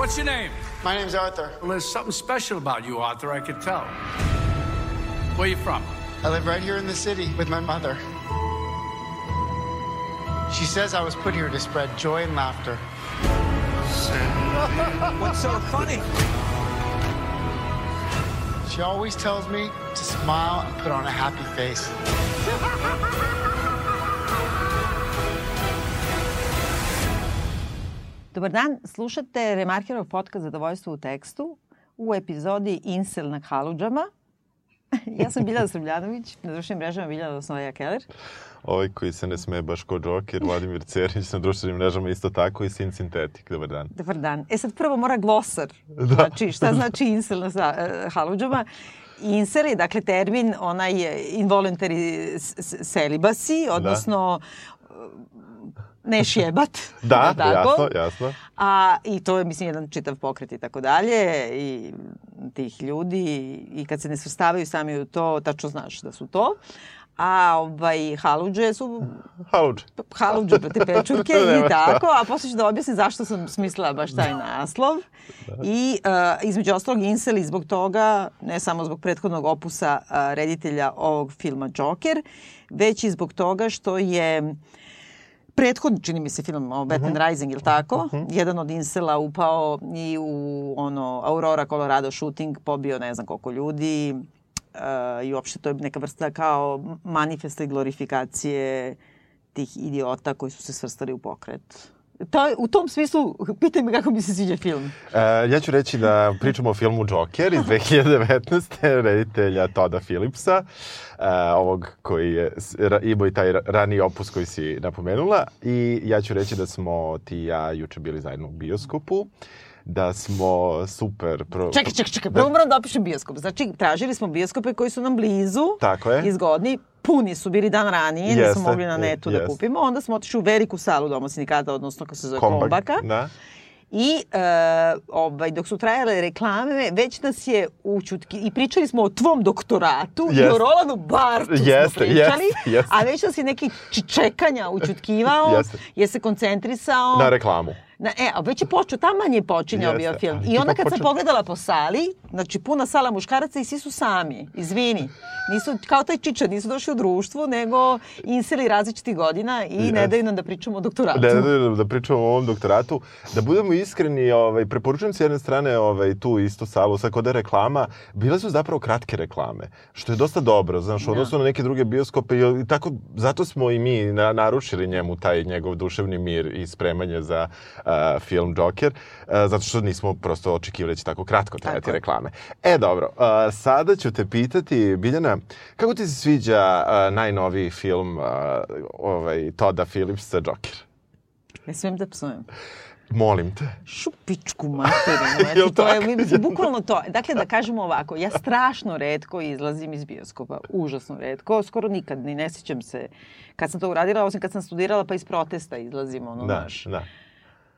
What's your name? My name's Arthur. Well, there's something special about you, Arthur, I could tell. Where are you from? I live right here in the city with my mother. She says I was put here to spread joy and laughter. What's so funny? She always tells me to smile and put on a happy face. Dobar dan, slušate Remarkerov podcast Zadovoljstvo u tekstu u epizodi Insel na Haludžama. ja sam Biljana Srbljanović, na društvenim mrežama Biljana Osnoja Keller. Ovaj koji se ne sme baš ko Joker, Vladimir Cerić na društvenim mrežama isto tako i Sin Sintetik. Dobar dan. Dobar dan. E sad prvo mora glosar. Da. Znači, šta znači Insel na uh, Haludžama? Insel je, dakle, termin onaj involuntary celibacy, Da. Ne šjebat. Da, tako? jasno, jasno. A, I to je, mislim, jedan čitav pokret i tako dalje i tih ljudi i kad se ne svrstavaju sami u to, tačno znaš da su to. A ovaj, haludže su Haluđe. haludže proti pečurke i tako, a posle ću da objasnim zašto sam smislila baš taj naslov. I uh, između ostalog inseli zbog toga, ne samo zbog prethodnog opusa uh, reditelja ovog filma Joker, već i zbog toga što je prethodni, čini mi se, film o Batman Rising, ili tako? Jedan od insela upao i u ono, Aurora, Colorado shooting, pobio ne znam koliko ljudi uh, i uopšte to je neka vrsta kao manifesta i glorifikacije tih idiota koji su se svrstali u pokret. To, u tom smislu, pitaj me kako mi se sviđa film. E, ja ću reći da pričamo o filmu Joker iz 2019. reditelja Toda Philipsa, e, ovog koji je imao i taj ra- raniji opus koji si napomenula. I ja ću reći da smo ti i ja juče bili zajedno u bioskopu, da smo super... Pro, Čekaj, čekaj, čekaj, prvo moram da opišem bioskop. Znači, tražili smo bioskope koji su nam blizu, Tako je. izgodni, puni su bili dan ranije, nismo Jeste, mogli na netu da jeste. kupimo. Onda smo otišli u veliku salu Doma sindikata, odnosno kako se zove Kombak, Kombaka. Da. I e, ovaj, dok su trajale reklame, već nas je učutki... I pričali smo o tvom doktoratu i Jeste. o Rolanu Bartu Jeste, smo pričali. jeste, jeste. A već nas je neki čekanja učutkivao, Jeste. je se koncentrisao. Na reklamu. Na, e, a već je počeo, taman je počinjao bio film. I onda kad sam počeo- pogledala po sali, znači puna sala muškaraca i svi su sami, izvini. Nisu, kao taj čičar, nisu došli u društvu, nego inseli različitih godina i ne Jeste. daju nam da pričamo o doktoratu. Da, da, da, da pričamo o ovom doktoratu. Da budemo iskreni, ovaj, preporučujem s jedne strane ovaj, tu istu salu, sad kod je reklama, bile su zapravo kratke reklame, što je dosta dobro, znaš, u odnosu na neke druge bioskope i, i tako, zato smo i mi na, narušili njemu taj njegov duševni mir i spremanje za a, film Joker, a, zato što nismo prosto očekivali da će tako kratko trajati Tako reklame. E, dobro, a, sada ću te pitati, Biljana, kako ti se sviđa a, najnoviji film a, ovaj, Toda Phillipsa Joker? Ne smijem da psujem. Molim te. Šupičku materinu. Znači, to je mislim, bukvalno to. Dakle, da kažemo ovako, ja strašno redko izlazim iz bioskopa. Užasno redko. Skoro nikad, ni ne sjećam se. Kad sam to uradila, osim kad sam studirala, pa iz protesta izlazim, ono, Da, da.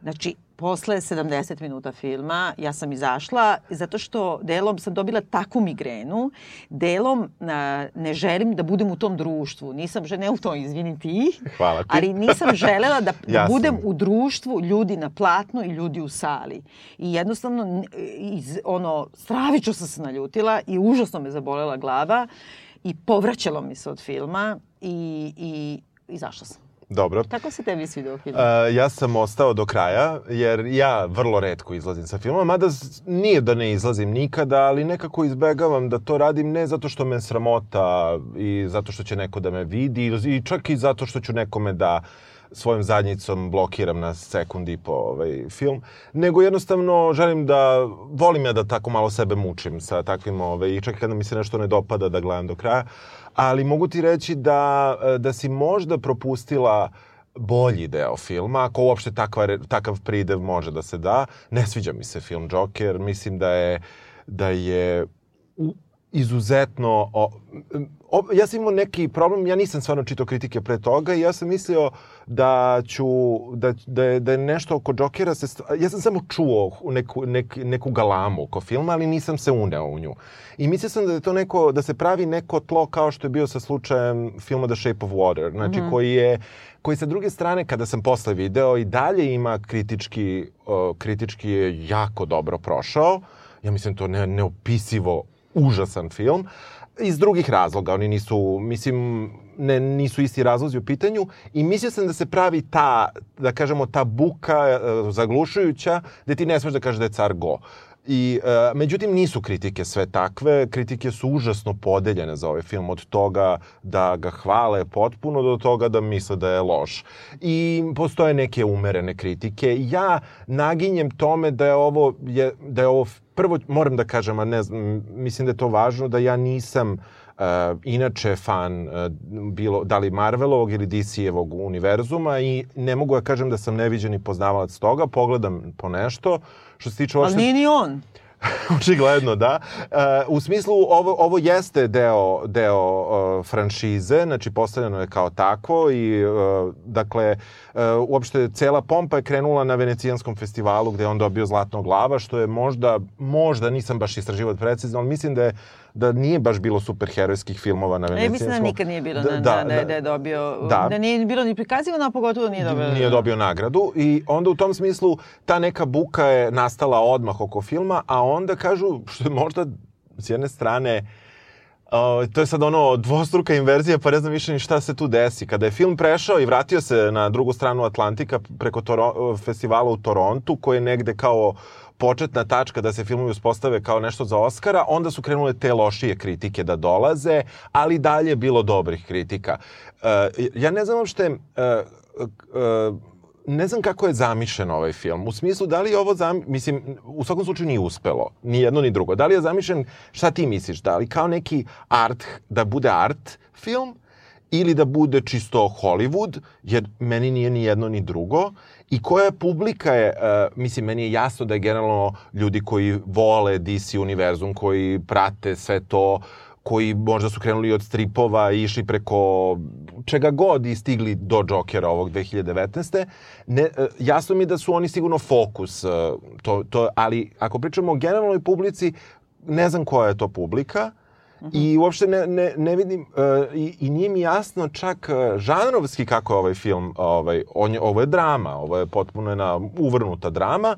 Znači, posle 70 minuta filma ja sam izašla zato što delom sam dobila takvu migrenu, delom a, ne želim da budem u tom društvu. Nisam, že- ne u to, izvini ti, Hvala ti. ali nisam želela da, da budem u društvu ljudi na platnu i ljudi u sali. I jednostavno, iz, ono, stravično sam se naljutila i užasno me zabolela glava i povraćalo mi se od filma i, i izašla sam. Dobro. Kako se tebi svidio film? Uh, ja sam ostao do kraja, jer ja vrlo redko izlazim sa filmom, mada nije da ne izlazim nikada, ali nekako izbegavam da to radim ne zato što me sramota i zato što će neko da me vidi i čak i zato što ću nekome da svojom zadnjicom blokiram na sekund i po ovaj film, nego jednostavno želim da, volim ja da tako malo sebe mučim sa takvim, ovaj, čak i kada mi se nešto ne dopada da gledam do kraja, ali mogu ti reći da, da si možda propustila bolji deo filma, ako uopšte takva, takav pridev može da se da. Ne sviđa mi se film Joker, mislim da je, da je izuzetno... O, o, ja sam imao neki problem, ja nisam stvarno čitao kritike pre toga i ja sam mislio da ću, da, da, je, da je nešto oko Jokera se... stva- Ja sam samo čuo neku, nek, neku galamu oko filma, ali nisam se uneo u nju. I mislio sam da je to neko, da se pravi neko tlo kao što je bio sa slučajem filma The Shape of Water, znači mm -hmm. koji je koji sa druge strane, kada sam posle video, i dalje ima kritički, uh, kritički je jako dobro prošao. Ja mislim to ne, neopisivo užasan film. Iz drugih razloga, oni nisu, mislim, ne, nisu isti razlozi u pitanju i mislio sam da se pravi ta, da kažemo, ta buka uh, zaglušujuća, gde ti ne smeš da kažeš da je car go. I, e, međutim, nisu kritike sve takve. Kritike su užasno podeljene za ovaj film. Od toga da ga hvale potpuno do toga da misle da je loš. I postoje neke umerene kritike. Ja naginjem tome da je ovo, je, da je ovo prvo, moram da kažem, a ne znam, mislim da je to važno, da ja nisam Uh, inače fan uh, bilo da li Marvelovog ili DC-evog univerzuma i ne mogu da kažem da sam neviđeni poznavalac toga, pogledam po nešto. Što se tiče Ali uopšte... nije ni on. Očigledno, da. Uh, u smislu, ovo, ovo jeste deo, deo uh, franšize, znači postavljeno je kao takvo i, uh, dakle, uh, uopšte cela pompa je krenula na Venecijanskom festivalu gde je on dobio Zlatnog glava, što je možda, možda, nisam baš istraživao precizno, ali mislim da je da nije baš bilo superherojskih filmova na E, Venecijanskom. mislim da nikad nije bilo Da, da, da, da, da, je dobio, Da. da. nije bilo ni prikazivano, a pogotovo nije dobio. nije dobio nagradu i onda u tom smislu ta neka buka je nastala odmah oko filma, a onda kažu, što je možda s jedne strane Uh, to je sad ono dvostruka inverzija, pa ne znam više ni šta se tu desi. Kada je film prešao i vratio se na drugu stranu Atlantika preko Toro festivala u Torontu, koji je negde kao početna tačka da se filmovi uspostave kao nešto za Oscara, onda su krenule te lošije kritike da dolaze, ali dalje je bilo dobrih kritika. Uh, ja ne znam uopšte... Uh, uh, ne znam kako je zamišljen ovaj film. U smislu, da li je ovo zam... Mislim, u svakom slučaju nije uspelo. Ni jedno ni drugo. Da li je zamišljen, šta ti misliš? Da li kao neki art, da bude art film ili da bude čisto Hollywood, jer meni nije ni jedno ni drugo. I koja publika je, uh, mislim, meni je jasno da je generalno ljudi koji vole DC univerzum, koji prate sve to, koji možda su krenuli od stripova i išli preko čega god i stigli do Jokera ovog 2019. Ne, e, jasno mi je da su oni sigurno fokus, e, to, to, ali ako pričamo o generalnoj publici, ne znam koja je to publika, I uopšte ne, ne, ne vidim, uh, i, i nije mi jasno čak uh, žanrovski kako je ovaj film, ovaj, on je, ovo je drama, ovo je potpuno jedna uvrnuta drama,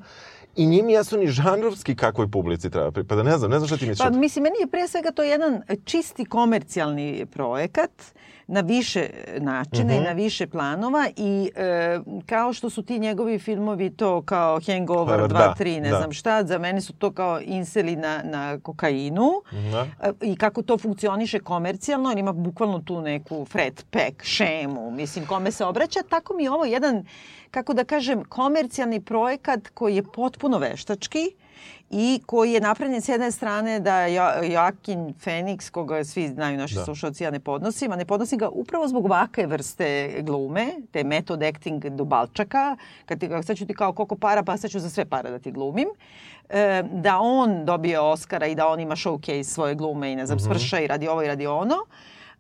i nije mi jasno ni žanrovski kakvoj publici treba pripada. Ne znam, ne znam šta ti misliš. Pa mislim, meni je pre svega to jedan čisti komercijalni projekat na više načina Mhm. i na više planova i e, kao što su ti njegovi filmovi to kao Hangover Pa, 2, da, 3, ne da. znam šta, za mene su to kao inseli na, na kokainu Da. E, i kako to funkcioniše komercijalno, on ima bukvalno tu neku Fred Peck šemu, mislim, kome se obraća, tako mi je ovo jedan, kako da kažem, komercijalni projekat koji je potpuno veštački i koji je napravljen s jedne strane da Jo- Joaquin Phoenix, koga svi znaju naši Da. slušalci, ja ne podnosim, a ne podnosim ga upravo zbog ovakve vrste glume, te method acting do balčaka, kad ti, sad ću ti kao koliko para, pa sad ću za sve para da ti glumim, e, da on dobije Oscara i da on ima showcase svoje glume i ne znam, svrša i radi ovo i radi ono,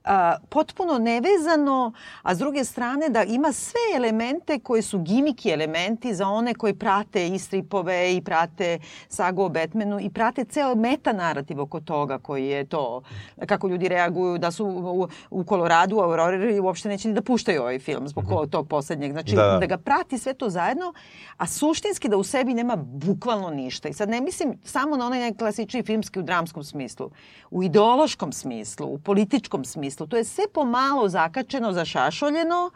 a, potpuno nevezano, a s druge strane da ima sve elemente koji su gimiki elementi za one koji prate i stripove i prate sagu o Batmanu i prate ceo meta narativ oko toga koji je to, kako ljudi reaguju da su u, u Koloradu, u Aurori uopšte neće ni da puštaju ovaj film zbog mm tog poslednjeg. Znači Da, da. da ga prati sve to zajedno, a suštinski da u sebi nema bukvalno ništa. I sad ne mislim samo na onaj najklasičniji filmski u dramskom smislu, u ideološkom smislu, u političkom smislu. To je sve pomalo zakačeno, zašašoljeno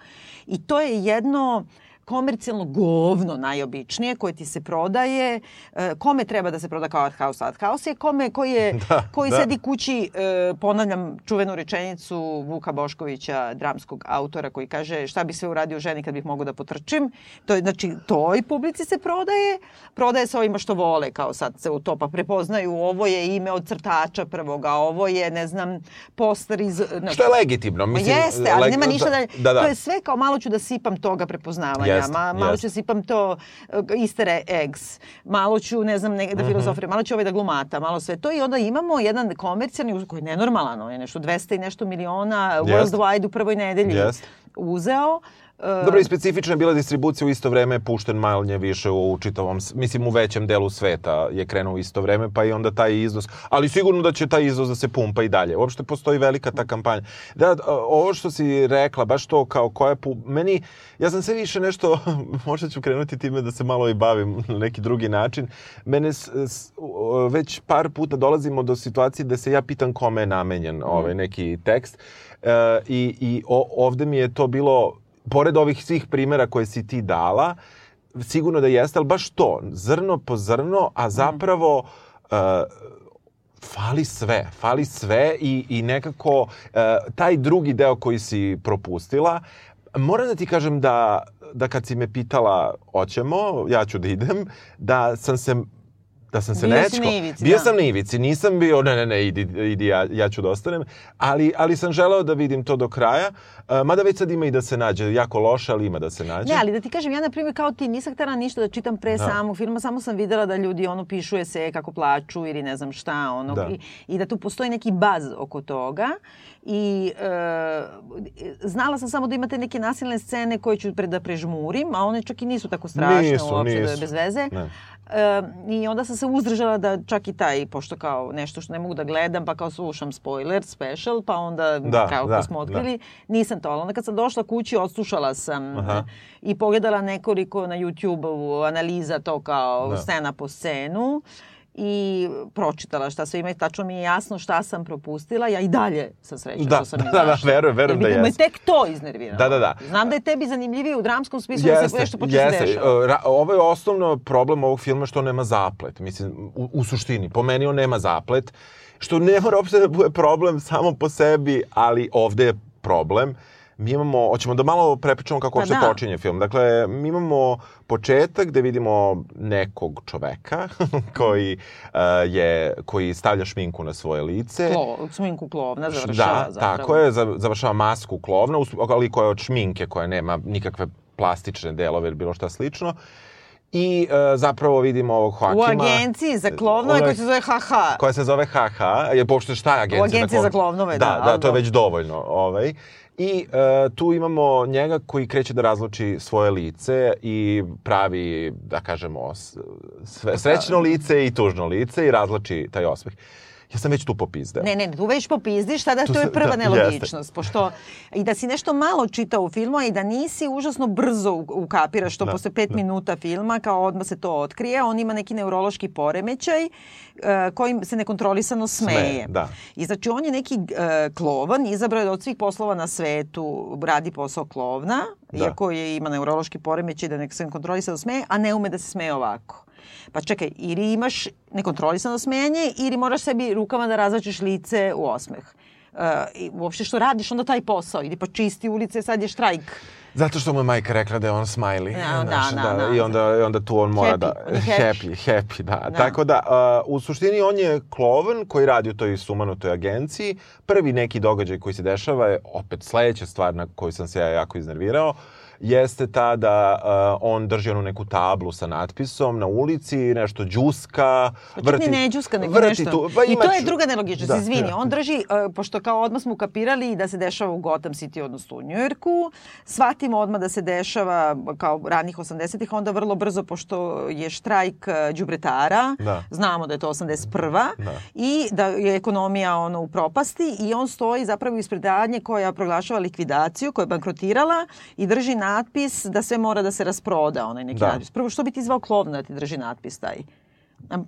i to je jedno komercijalno govno najobičnije koje ti se prodaje. E, kome treba da se proda kao art house? Art house je kome koji, je, Da, koji da. sedi kući, e, ponavljam čuvenu rečenicu Vuka Boškovića, dramskog autora koji kaže šta bi sve uradio ženi kad bih mogao da potrčim. To je, znači, toj publici se prodaje. Prodaje se ovima što vole, kao sad se u to pa prepoznaju. Ovo je ime od crtača prvoga, ovo je, ne znam, poster iz... Znači, Što je legitimno. Ma Mislim, jeste, ali leg- nema ništa da, Da, da. To je sve kao malo ću da sipam toga prepoznavanja. Jest, ma, malo jest. ću sipam to easter eggs, malo ću, ne znam, ne, da Mhm. filozofiram, malo ću ovaj da glumata, malo sve to i onda imamo jedan komercijalni koji je nenormalan, on je nešto 200 i nešto miliona Jest. worldwide u prvoj nedelji Jest. uzeo. Uh, Dobro, i specifična je bila distribucija u isto vreme, pušten manje više u čitavom, mislim u većem delu sveta je krenuo u isto vreme, pa i onda taj iznos, ali sigurno da će taj iznos da se pumpa i dalje. Uopšte postoji velika ta kampanja. Da, ovo što si rekla, baš to kao koja pu... Meni, ja sam sve više nešto, možda ću krenuti time da se malo i bavim na neki drugi način. Mene s, s, već par puta dolazimo do situacije da se ja pitam kome je namenjen ovaj neki tekst. E, I i o, ovde mi je to bilo pored ovih svih primjera koje si ti dala, sigurno da jeste, ali baš to, zrno po zrno, a zapravo uh, fali sve, fali sve i, i nekako uh, taj drugi deo koji si propustila, moram da ti kažem da, da kad si me pitala hoćemo, ja ću da idem, da sam se da sam se Bio nečko... na ivici, bio da. sam na ivici, nisam bio, ne, ne, ne, idi, idi ja, ja ću da ostanem, ali, ali sam želeo da vidim to do kraja, uh, mada već sad ima i da se nađe, jako loše, ali ima da se nađe. Ne, ali da ti kažem, ja na primjer kao ti nisam htjela ništa da čitam pre Da. samog filma, samo sam videla da ljudi ono pišu se kako plaču ili ne znam šta, ono, Da. i, i da tu postoji neki baz oko toga. I e, znala sam samo da imate neke nasilne scene koje ću pre da prežmurim, a one čak i nisu tako strašne Nisu, uopšte, da je nisu. bez veze. Ne. E, I onda sam se uzdržala da čak i taj, pošto kao nešto što ne mogu da gledam, pa kao slušam spoiler, special, pa onda Da, kao da, ko smo otkrili, nisam to. Onda kad sam došla kući, odslušala sam Aha. i pogledala nekoliko na YouTube-u analiza to kao Da. scena po scenu i pročitala šta sve ima i tačno mi je jasno šta sam propustila. Ja i dalje sam srećna Da, što sam da, da, izašla. verujem, verujem da me jeste. tek to iznerviralo. Da, da, da. Znam da je tebi zanimljivije u dramskom smislu da se nešto počne se dešava. Uh, ra- Ovo je osnovno problem ovog filma što nema zaplet. Mislim, u, u suštini, po meni on nema zaplet, što ne mora uopšte da bude problem samo po sebi, ali ovde je problem. Mi imamo, hoćemo da malo prepričamo kako Pa uopšte da. počinje film. Dakle, mi imamo početak gde vidimo nekog čoveka koji uh, je koji stavlja šminku na svoje lice. Klo, sminku klovna završava Da, zapravo. tako je, za- završava masku klovna, ali koja je od šminke, koja nema nikakve plastične delove ili bilo šta slično. I e, zapravo vidimo ovog U Joakima... agenciji za klovnove koji se zove HH. koja se zove HH, je pošto šta je agencija, agenciji za klovnove, da, Da, da, to je dobro. već dovoljno. Ovaj. I e, tu imamo njega koji kreće da razluči svoje lice i pravi, da kažemo, sve, srećno lice i tužno lice i razluči taj osmeh. Ja sam već tu popizdeo. Ne, ne, tu već popizdiš, tada Tu to je prva da, nelogičnost. Pošto i da si nešto malo čitao u filmu i da nisi užasno brzo ukapiraš to Da, posle pet minuta filma, kao odmah se to otkrije, on ima neki neurološki poremećaj uh, kojim se nekontrolisano smeje. Smeje, da. I znači on je neki uh, klovan, izabrao je da od svih poslova na svetu radi posao klovna, Da. iako je ima neurološki poremećaj da nek se nekontrolisano smeje, a ne ume da se smeje ovako. Pa čekaj, ili imaš nekontrolisano smejanje ili moraš sebi rukama da razvačiš lice u osmeh. Uh, i uopšte što radiš onda taj posao, ili pa čisti ulice, sad je štrajk. Zato što mu je majka rekla da je on smiley. Da, znaš, da, da, da. I onda, onda tu on mora Happy, da... on je happy. happy, happy, da. Da. Tako da, uh, u suštini on je klovan koji radi u toj sumanutoj agenciji. Prvi neki događaj koji se dešava je opet sledeća stvar na koju sam se ja jako iznervirao jeste ta da uh, on drži onu neku tablu sa natpisom na ulici, nešto džuska, Pa čak ni ne džuska, nego vrti nešto. Tu, pa I to je druga nelogičnost, Da, izvini. da. On drži, uh, pošto kao odmah smo ukapirali da se dešava u Gotham City, odnosno u Njujorku, shvatimo odmah da se dešava kao ranih 80-ih, onda vrlo brzo, pošto je štrajk uh, đubretara, Da. znamo da je to 81. Da. i da je ekonomija ono u propasti i on stoji zapravo ispred radnje koja proglašava likvidaciju, koja je bankrotirala i drži natpis da sve mora da se rasproda, onaj neki Da. natpis. Prvo, što bi ti zvao klovna da ti drži natpis taj?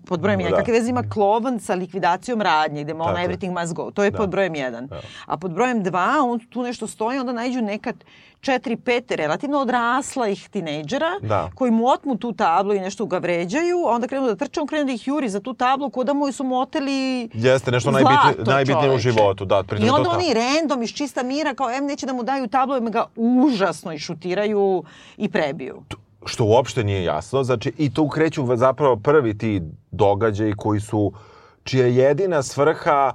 Pod brojem Da. jedan. Kakve veze ima klovan sa likvidacijom radnje, gde je. everything must go? To je Da. pod brojem jedan. Da. A pod brojem dva, on tu nešto stoji, onda najđu neka četiri, pet relativno odrasla ih tinejdžera Da. koji mu otmu tu tablu i nešto ga vređaju, onda krenu da trče, on krene da ih juri za tu tablu, ko da mu su mu oteli Jeste nešto zlato, najbitnije, najbitnije u životu. Da, I onda oni random iz čista mira kao em neće da mu daju tablu, em ga užasno išutiraju i prebiju. Što uopšte nije jasno. Znači, i tu kreću zapravo prvi ti događaji koji su, čija je jedina svrha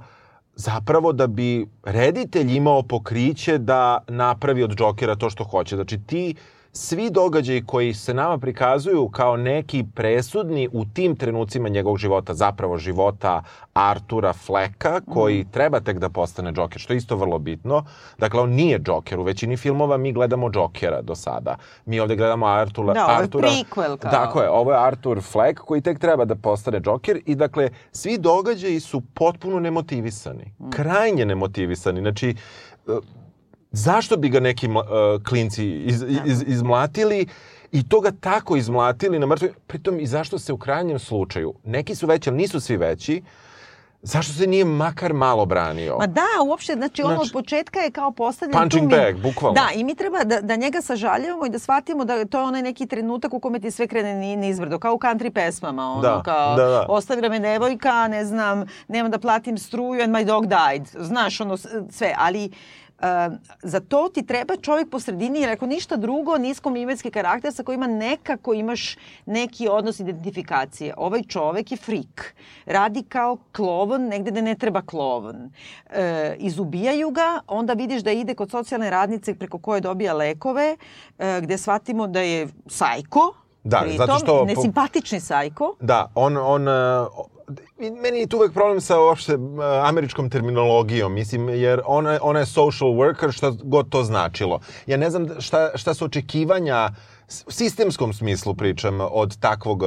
zapravo da bi reditelj imao pokriće da napravi od Džokera to što hoće. Znači, ti svi događaji koji se nama prikazuju kao neki presudni u tim trenucima njegovog života, zapravo života Artura Fleka, koji mm. treba tek da postane Joker, što je isto vrlo bitno. Dakle, on nije Joker. U većini filmova mi gledamo Jokera do sada. Mi ovde gledamo Artura... Da, ovo je Artura, prequel kao. Tako je, ovo je Artur Fleck koji tek treba da postane Joker i dakle, svi događaji su potpuno nemotivisani. Mm. Krajnje nemotivisani. Znači, zašto bi ga neki uh, klinci iz, iz, izmlatili i to ga tako izmlatili na mrtve, pritom i zašto se u krajnjem slučaju, neki su veći, ali nisu svi veći, Zašto se nije makar malo branio? Ma da, uopšte, znači, on od početka je kao postavljen punching tu mi... bag, bukvalno. Da, i mi treba da, da njega sažaljavamo i da shvatimo da to je onaj neki trenutak u kome ti sve krene ni, nizbrdo, kao u country pesmama, ono, Da, kao da, da. ostavila me devojka, ne znam, nemam da platim struju and my dog died. Znaš, ono, sve, ali Uh, za to ti treba čovjek po sredini, jer ako ništa drugo, niskomimetski karakter sa kojima nekako imaš neki odnos identifikacije. Ovaj čovek je frik. Radi kao klovon negde da ne treba klovon. E, izubijaju ga, onda vidiš da ide kod socijalne radnice preko koje dobija lekove, e, gde shvatimo da je sajko, Da, pritom, zato što nesimpatični sajko. Da, on, on, meni je tu uvek problem sa uopšte američkom terminologijom, mislim, jer ona, ona je social worker, šta god to značilo. Ja ne znam šta, šta su očekivanja u sistemskom smislu pričam od takvog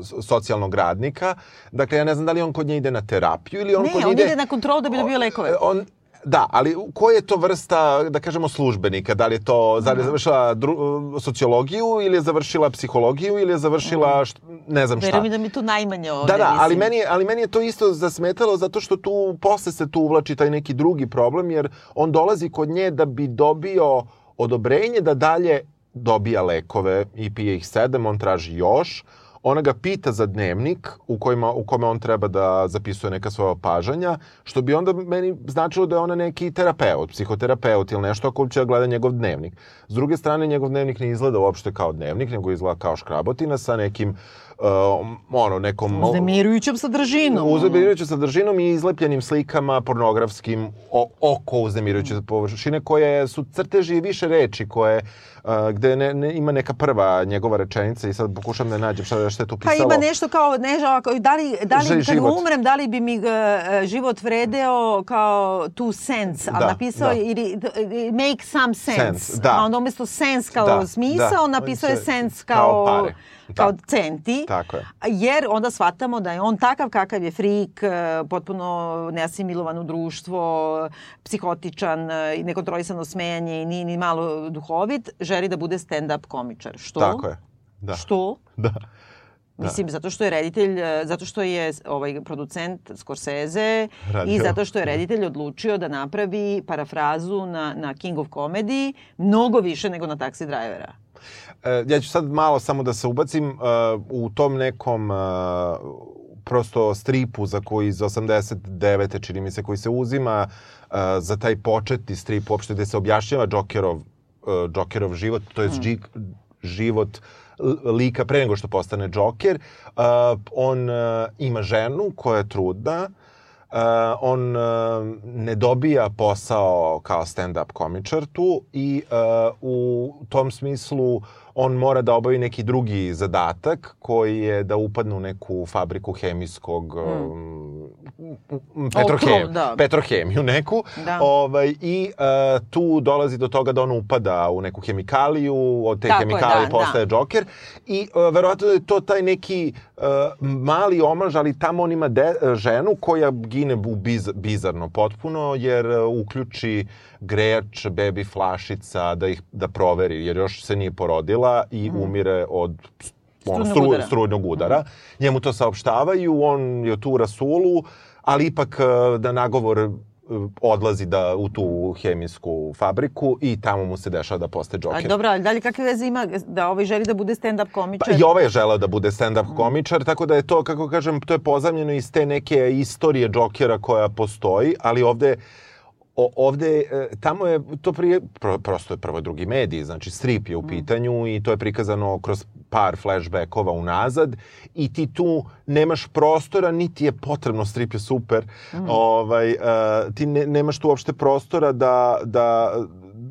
s- socijalnog radnika. Dakle, ja ne znam da li on kod nje ide na terapiju ili on Ne, kod on ide... ide na kontrolu da bi dobio lekove. On, Da, ali koja je to vrsta, da kažemo, službenika? Da li je to, da li je završila dru, sociologiju ili je završila psihologiju ili je završila, št, ne znam šta. Verujem da mi tu najmanje ovde. Da, da, ali meni, je, ali meni je to isto zasmetalo zato što tu posle se tu uvlači taj neki drugi problem jer on dolazi kod nje da bi dobio odobrenje da dalje dobija lekove i pije ih sedam, on traži još. Ona ga pita za dnevnik u, kojima, u kome on treba da zapisuje neka svoja opažanja, što bi onda meni značilo da je ona neki terapeut, psihoterapeut ili nešto ako će da gleda njegov dnevnik. S druge strane, njegov dnevnik ne izgleda uopšte kao dnevnik, nego izgleda kao škrabotina sa nekim, uh, ono, nekom... Uznemirujućom sadržinom. Uznemirujućom sadržinom i izlepljenim slikama pornografskim o, oko uznemirujuće površine koje su crteži i više reči koje uh, gde ne, ne, ima neka prva njegova rečenica i sad pokušam da nađem šta, šta je tu Pa pisalo. ima nešto kao, ne, da li, da li kad život. umrem, da li bi mi uh, život vredeo kao two cents, ali Da, napisao da. ili make some sense. Sense, da. A onda umesto sense kao Da, smisao, da. napisao je Se- sense kao kao, pare. Da. kao centi. Tako je. Jer onda shvatamo da je on takav kakav je frik, eh, potpuno neasimilovan u društvo, psihotičan, i nekontrolisano smejanje i ni, ni malo duhovit, želi da bude stand-up komičar. Što? Tako je. Da. Što? Da. Mislim, zato što je reditelj, e, zato što je ovaj producent Scorsese Radio. i zato što je reditelj odlučio da napravi parafrazu na, na King of Comedy mnogo više nego na Taxi Drivera. E, ja ću sad malo samo da se ubacim uh, u tom nekom uh, prosto stripu za koji iz 89. čini mi se koji se uzima za taj početni strip uopšte gde se objašnjava Jokerov, Jokerov život, to je mm. život lika pre nego što postane Joker. Uh, on uh, ima ženu koja je trudna, Uh, on uh, ne dobija posao kao stand-up komičar tu i uh, u tom smislu on mora da obavi neki drugi zadatak koji je da upadne u neku fabriku hemijskog um, petrohem, Okrov, da. petrohemiju neku Da. ovaj, i uh, tu dolazi do toga da on upada u neku hemikaliju, od te Tako je, hemikalije da, postaje Joker i uh, verovatno da je to taj neki uh, mali omaž, ali tamo on ima de, ženu koja gine u biz, bizarno potpuno jer uh, uključi grejač, bebi flašica da ih da proveri jer još se nije porodila i umire od ono, Strujnog stru, udara. strujnog udara. Njemu to saopštavaju, on je tu u rasulu, ali ipak da nagovor uh, odlazi da u tu hemijsku fabriku i tamo mu se dešava da postaje A Joker. dobro, ali da li kakve veze ima da ovaj želi da bude stand-up komičar? Pa i ovaj je želeo da bude stand-up komičar, tako da je to, kako kažem, to je pozamljeno iz te neke istorije Jokera koja postoji, ali ovde ovde, e, tamo je, to prije, pro, prosto je prvo drugi mediji, znači strip je u pitanju i to je prikazano kroz par flashbackova unazad i ti tu nemaš prostora, niti je potrebno, strip je super, ovaj, uh, ti ne, nemaš tu uopšte prostora da, da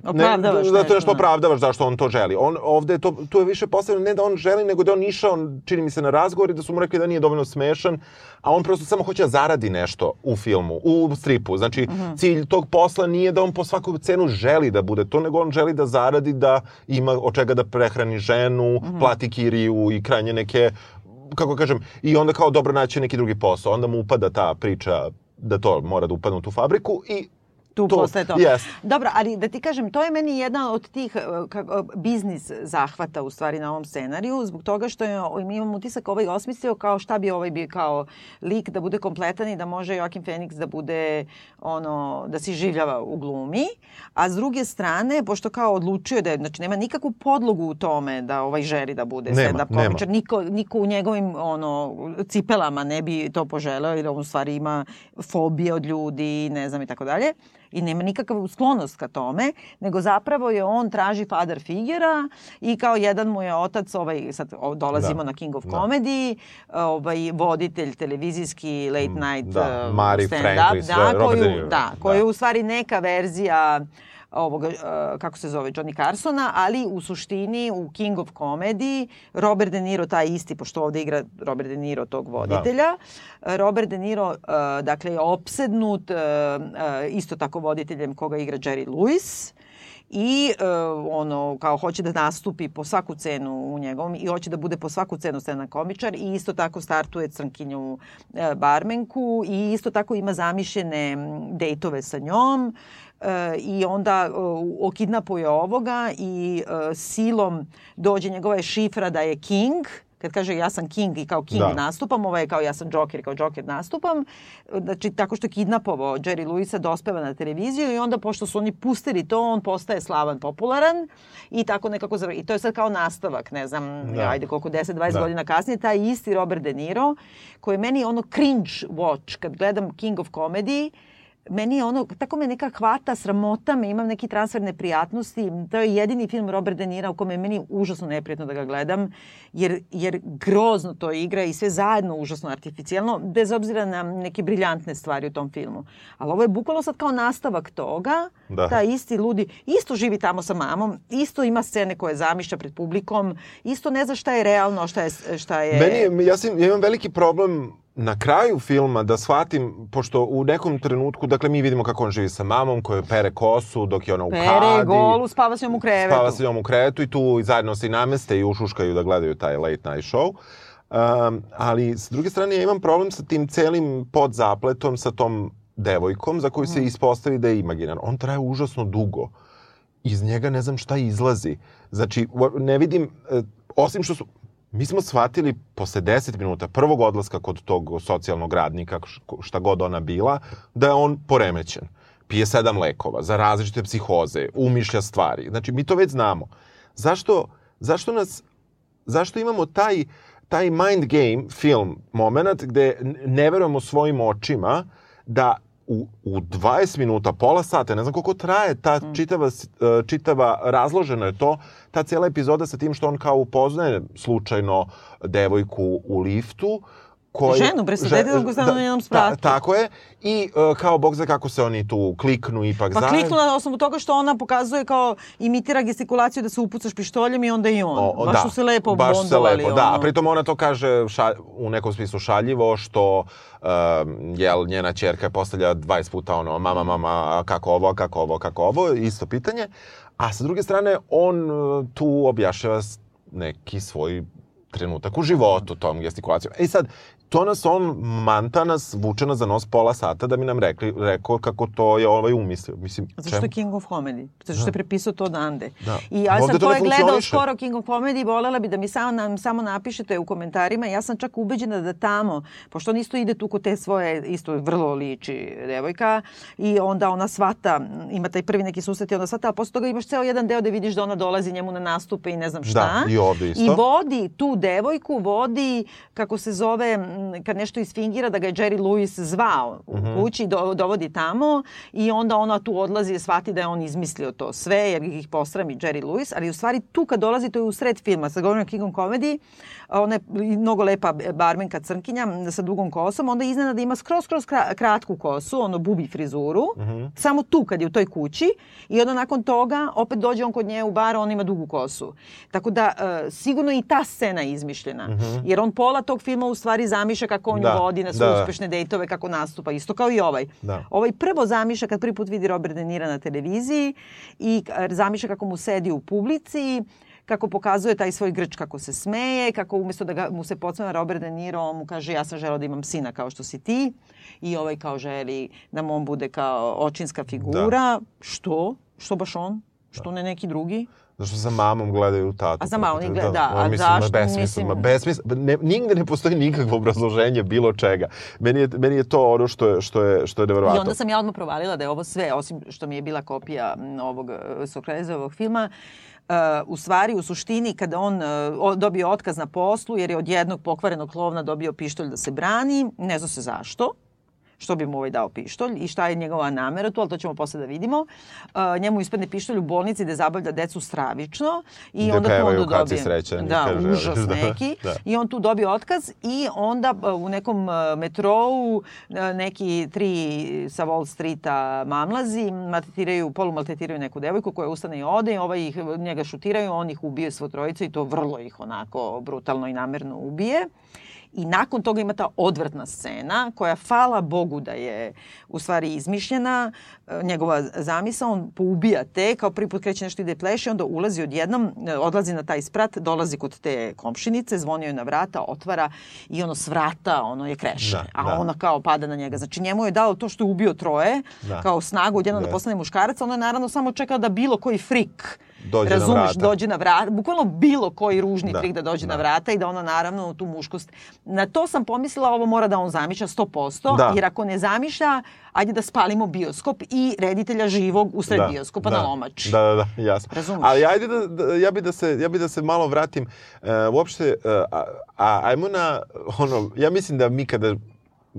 Opravdavaš ne, zato nešto da. opravdavaš zašto on to želi. On ovde je to tu je više postavljeno ne da on želi nego da on išao čini mi se na razgovor i da su mu rekli da nije dovoljno smešan, a on prosto samo hoće da zaradi nešto u filmu, u stripu. Znači Mhm. cilj tog posla nije da on po svaku cenu želi da bude to, nego on želi da zaradi da ima od čega da prehrani ženu, Mhm. plati kiriju i kranje neke kako kažem, i onda kao dobro naći neki drugi posao. Onda mu upada ta priča da to mora da upadne u tu fabriku i tu To, postaje to. jest. Dobro, ali da ti kažem, to je meni jedna od tih e, kako, biznis zahvata u stvari na ovom scenariju, zbog toga što je, mi imam utisak ovaj osmislio kao šta bi ovaj bio kao lik da bude kompletan i da može Joaquin Phoenix da bude ono, da se življava u glumi, a s druge strane, pošto kao odlučio da je, znači nema nikakvu podlogu u tome da ovaj želi da bude Nema, stand-up komičar, niko, niko u njegovim ono, cipelama ne bi to poželeo, jer on u stvari ima fobije od ljudi, ne znam i tako dalje i nema nikakav sklonost ka tome, nego zapravo je on traži father figura i kao jedan mu je otac, ovaj, sad dolazimo Da. na King of Da. Comedy, ovaj, voditelj televizijski late night da, uh, Mari stand-up, Franklin, sve, da, Robert koju, da, koju da. u stvari neka verzija ovoga, uh, kako se zove, Johnny Carsona, ali u suštini u King of Comedy Robert De Niro, taj isti, pošto ovde igra Robert De Niro tog voditelja, Robert De Niro, uh, dakle, je opsednut uh, isto tako voditeljem koga igra Jerry Lewis i uh, ono kao hoće da nastupi po svaku cenu u njegovom i hoće da bude po svaku cenu scena komičar i isto tako startuje crnkinju uh, barmenku i isto tako ima zamišljene dejtove sa njom e, i onda okidnapuje ovoga i uh, silom dođe njegova je šifra da je king kad kaže ja sam king i kao king Da. nastupam, ovo je kao ja sam Joker i kao Joker nastupam. Znači, tako što je kidnapovao Jerry Lewisa dospeva na televiziju i onda, pošto su oni pustili to, on postaje slavan, popularan i tako nekako zavr... I to je sad kao nastavak, ne znam, Da. ajde koliko, 10-20 Da. godina kasnije, taj isti Robert De Niro, koji je meni ono cringe watch, kad gledam King of Comedy, meni je ono, tako me neka hvata, sramota me, imam neki transfer neprijatnosti. To je jedini film Robert De Nira u kome je meni užasno neprijatno da ga gledam, jer, jer grozno to igra i sve zajedno užasno artificijalno, bez obzira na neke briljantne stvari u tom filmu. Ali ovo je bukvalno sad kao nastavak toga, Da. taj isti ludi, isto živi tamo sa mamom, isto ima scene koje zamišlja pred publikom, isto ne zna šta je realno, šta je... Šta je... Meni je, ja, sam, ja imam veliki problem na kraju filma da shvatim, pošto u nekom trenutku, dakle mi vidimo kako on živi sa mamom koja pere kosu dok je ona u Pere kadi. golu, spava s njom u krevetu. Spava s njom u krevetu i tu zajedno se i nameste i ušuškaju da gledaju taj late night show. Um, ali s druge strane ja imam problem sa tim celim podzapletom sa tom devojkom za koju se Mhm. ispostavi da je imaginar. On traje užasno dugo. Iz njega ne znam šta izlazi. Znači, ne vidim, e, osim što su, mi smo shvatili posle 10 minuta prvog odlaska kod tog socijalnog radnika, šta god ona bila, da je on poremećen. Pije sedam lekova za različite psihoze, umišlja stvari. Znači, mi to već znamo. Zašto, zašto nas, zašto imamo taj, taj mind game film moment gde ne verujemo svojim očima da u, u 20 minuta, pola sata, ne znam koliko traje ta čitava, s- e, čitava, razloženo je to, ta cijela epizoda sa tim što on kao upoznaje slučajno devojku u liftu, koji, Ženu, bre, sa detetom koje stane na njenom spratu. tako je. I e, kao, bog zna kako se oni tu kliknu ipak Pa zajedno. kliknu na osnovu toga što ona pokazuje kao imitira gestikulaciju da se upucaš pištoljem i onda i on. O, o, baš da, su se lepo baš su se bondovali. lepo, da. ono. A pritom ona to kaže ša, u nekom smislu šaljivo, što um, jel, njena čerka postavlja 20 puta ono, mama, mama, kako ovo, kako ovo, kako ovo, isto pitanje. A sa druge strane, on uh, tu objašnjava s- neki svoj trenutak u životu tom gestikulacijom. E sad, to nas on manta nas, vuče nas za nos pola sata da mi nam rekli, rekao kako to je ovaj umislio. Mislim, Zato što je King of Comedy. Zato što je prepisao to odande. Da. I Ovde sad to je gledao skoro King of Comedy, volela bi da mi samo, nam samo napišete u komentarima. Ja sam čak ubeđena da tamo, pošto on isto ide tu kod te svoje, isto vrlo liči devojka, i onda ona svata, ima taj prvi neki susret i onda svata, a posle toga imaš ceo jedan deo da vidiš da ona dolazi njemu na nastupe i ne znam šta. Da, i ovde isto. I vodi tu devojku vodi, kako se zove, kad nešto isfingira da ga je Jerry Lewis zvao u Mhm. kući, do, dovodi tamo i onda ona tu odlazi i shvati da je on izmislio to sve, jer ih posrami Jerry Lewis, ali u stvari tu kad dolazi, to je u sred filma, sad govorim o King of Comedy, ona je mnogo lepa barmenka crnkinja sa dugom kosom, onda iznenada ima skroz, skroz kra- kratku kosu, ono bubi frizuru, samo tu kad je u toj kući i onda nakon toga opet dođe on kod nje u bar, on ima dugu kosu. Tako da e, sigurno i ta scena je izmišljena. Jer on pola tog filma u stvari zamišlja kako on Da, vodi na svoje da. uspešne dejtove, kako nastupa, isto kao i ovaj. Da. Ovaj prvo zamišlja kad prvi put vidi Robert De Nira na televiziji i zamišlja kako mu sedi u publici, kako pokazuje taj svoj grč kako se smeje, kako umesto da ga, mu se podsmeva Robert De Niro, on mu kaže ja sam želeo da imam sina kao što si ti i ovaj kao želi da mu on bude kao očinska figura. Što? Što baš on? Što ne neki drugi? Zašto sa mamom gledaju tatu? A za mamom ne te- gleda- ono, a mislim, ma zašto? Besmisl, ma Mislim- besmisl, ne, nigde ne postoji nikakvo obrazloženje bilo čega. Meni je, meni je to ono što je, što je, što je I nevjerovatno. onda sam ja odmah provalila da je ovo sve, osim što mi je bila kopija ovog e, Sokratezovog filma, Uh, u stvari, u suštini, kada on o- dobio otkaz na poslu, jer je od jednog pokvarenog klovna dobio pištolj da se brani, ne zna se zašto, što bi mu ovaj dao pištolj i šta je njegova namera tu, ali to ćemo posle da vidimo. Uh, njemu ispadne pištolj u bolnici gde zabavlja decu stravično i Gde onda tu onda dobije... srećan Da, kaže, užas da, neki. da. I on tu dobije otkaz i onda uh, u nekom uh, metrou uh, neki tri sa Wall Streeta mamlazi maltretiraju, polumaltretiraju neku devojku koja ustane i ode i ovaj ih, njega šutiraju, on ih ubije svo trojica i to vrlo ih onako brutalno i namerno ubije. I nakon toga ima ta odvrtna scena koja, hvala Bogu da je u stvari izmišljena, e, njegova zamisa, on poubija te, kao prvi put kreće nešto ide pleše, onda ulazi odjednom, e, odlazi na taj sprat, dolazi kod te komšinice, zvoni joj na vrata, otvara i ono s vrata, ono je kreše, Da, a da. ona kao pada na njega. Znači njemu je dao to što je ubio troje, Da. kao snagu odjednom da Jeste. postane muškarac, ono je naravno samo čekao da bilo koji frik Dođe na razumeš, vrata. dođe na vrata, bukvalno bilo koji ružni Da, trik da dođe da. na vrata i da ona naravno tu muškost. Na to sam pomislila, ovo mora da on zamišlja 100%, Da. jer ako ne zamišlja, ajde da spalimo bioskop i reditelja živog usred bioskopa na lomač. Da, da, da, jasno. Razumeš? Ali ajde da, da, ja bi da se, ja bi da se malo vratim. E, uopšte, e, a, a, ajmo na, ono, ja mislim da mi kada,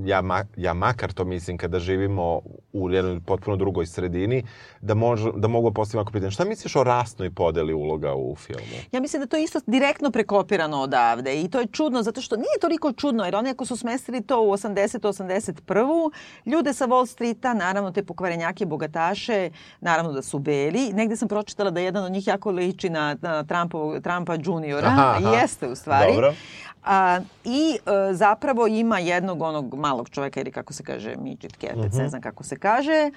ja, ma, ja makar to mislim kada živimo u jednoj potpuno drugoj sredini, da, mož, da mogu postaviti ovako pitanje. Šta misliš o rasnoj podeli uloga u filmu? Ja mislim da to je isto direktno prekopirano odavde i to je čudno zato što nije toliko čudno jer oni ako su smestili to u 80-81. ljude sa Wall Streeta, naravno te pokvarenjake, bogataše, naravno da su beli. Negde sam pročitala da jedan od njih jako liči na, na Trumpovog, Trumpa juniora. Aha, aha. Jeste u stvari. Dobro. A, I e, zapravo ima jednog onog malog čoveka ili kako se kaže midget kepec, Mhm. ne znam kako se kaže. E,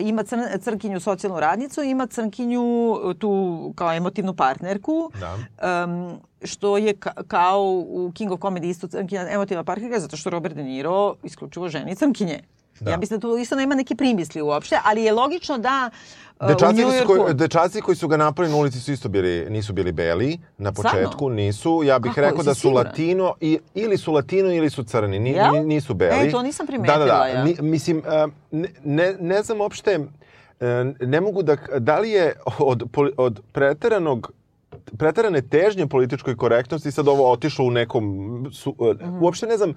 ima crn, crnkinju socijalnu radnicu, ima crnkinju e, tu kao emotivnu partnerku. Da. Em, što je ka, kao u King of Comedy isto crnkinja emotivna partnerka zato što Robert De Niro isključivo ženi crnkinje. Da. Ja mislim da tu isto nema neke primisli uopšte, ali je logično da e, u Dečaci, su, Yorku... koji, dečaci koji su ga napravili na ulici su isto bili, nisu bili beli na Stvarno? početku, nisu. Ja bih Kako, rekao da su siguran? latino, i, ili su latino ili su crni, ni, ni- nisu beli. E, to nisam Da, primetila da, da. ja. Ni, mislim, e, ne, ne, znam uopšte, e, ne mogu da, da li je od, od preteranog preterane težnje političkoj korektnosti sad ovo otišlo u nekom su, Mhm. uopšte ne znam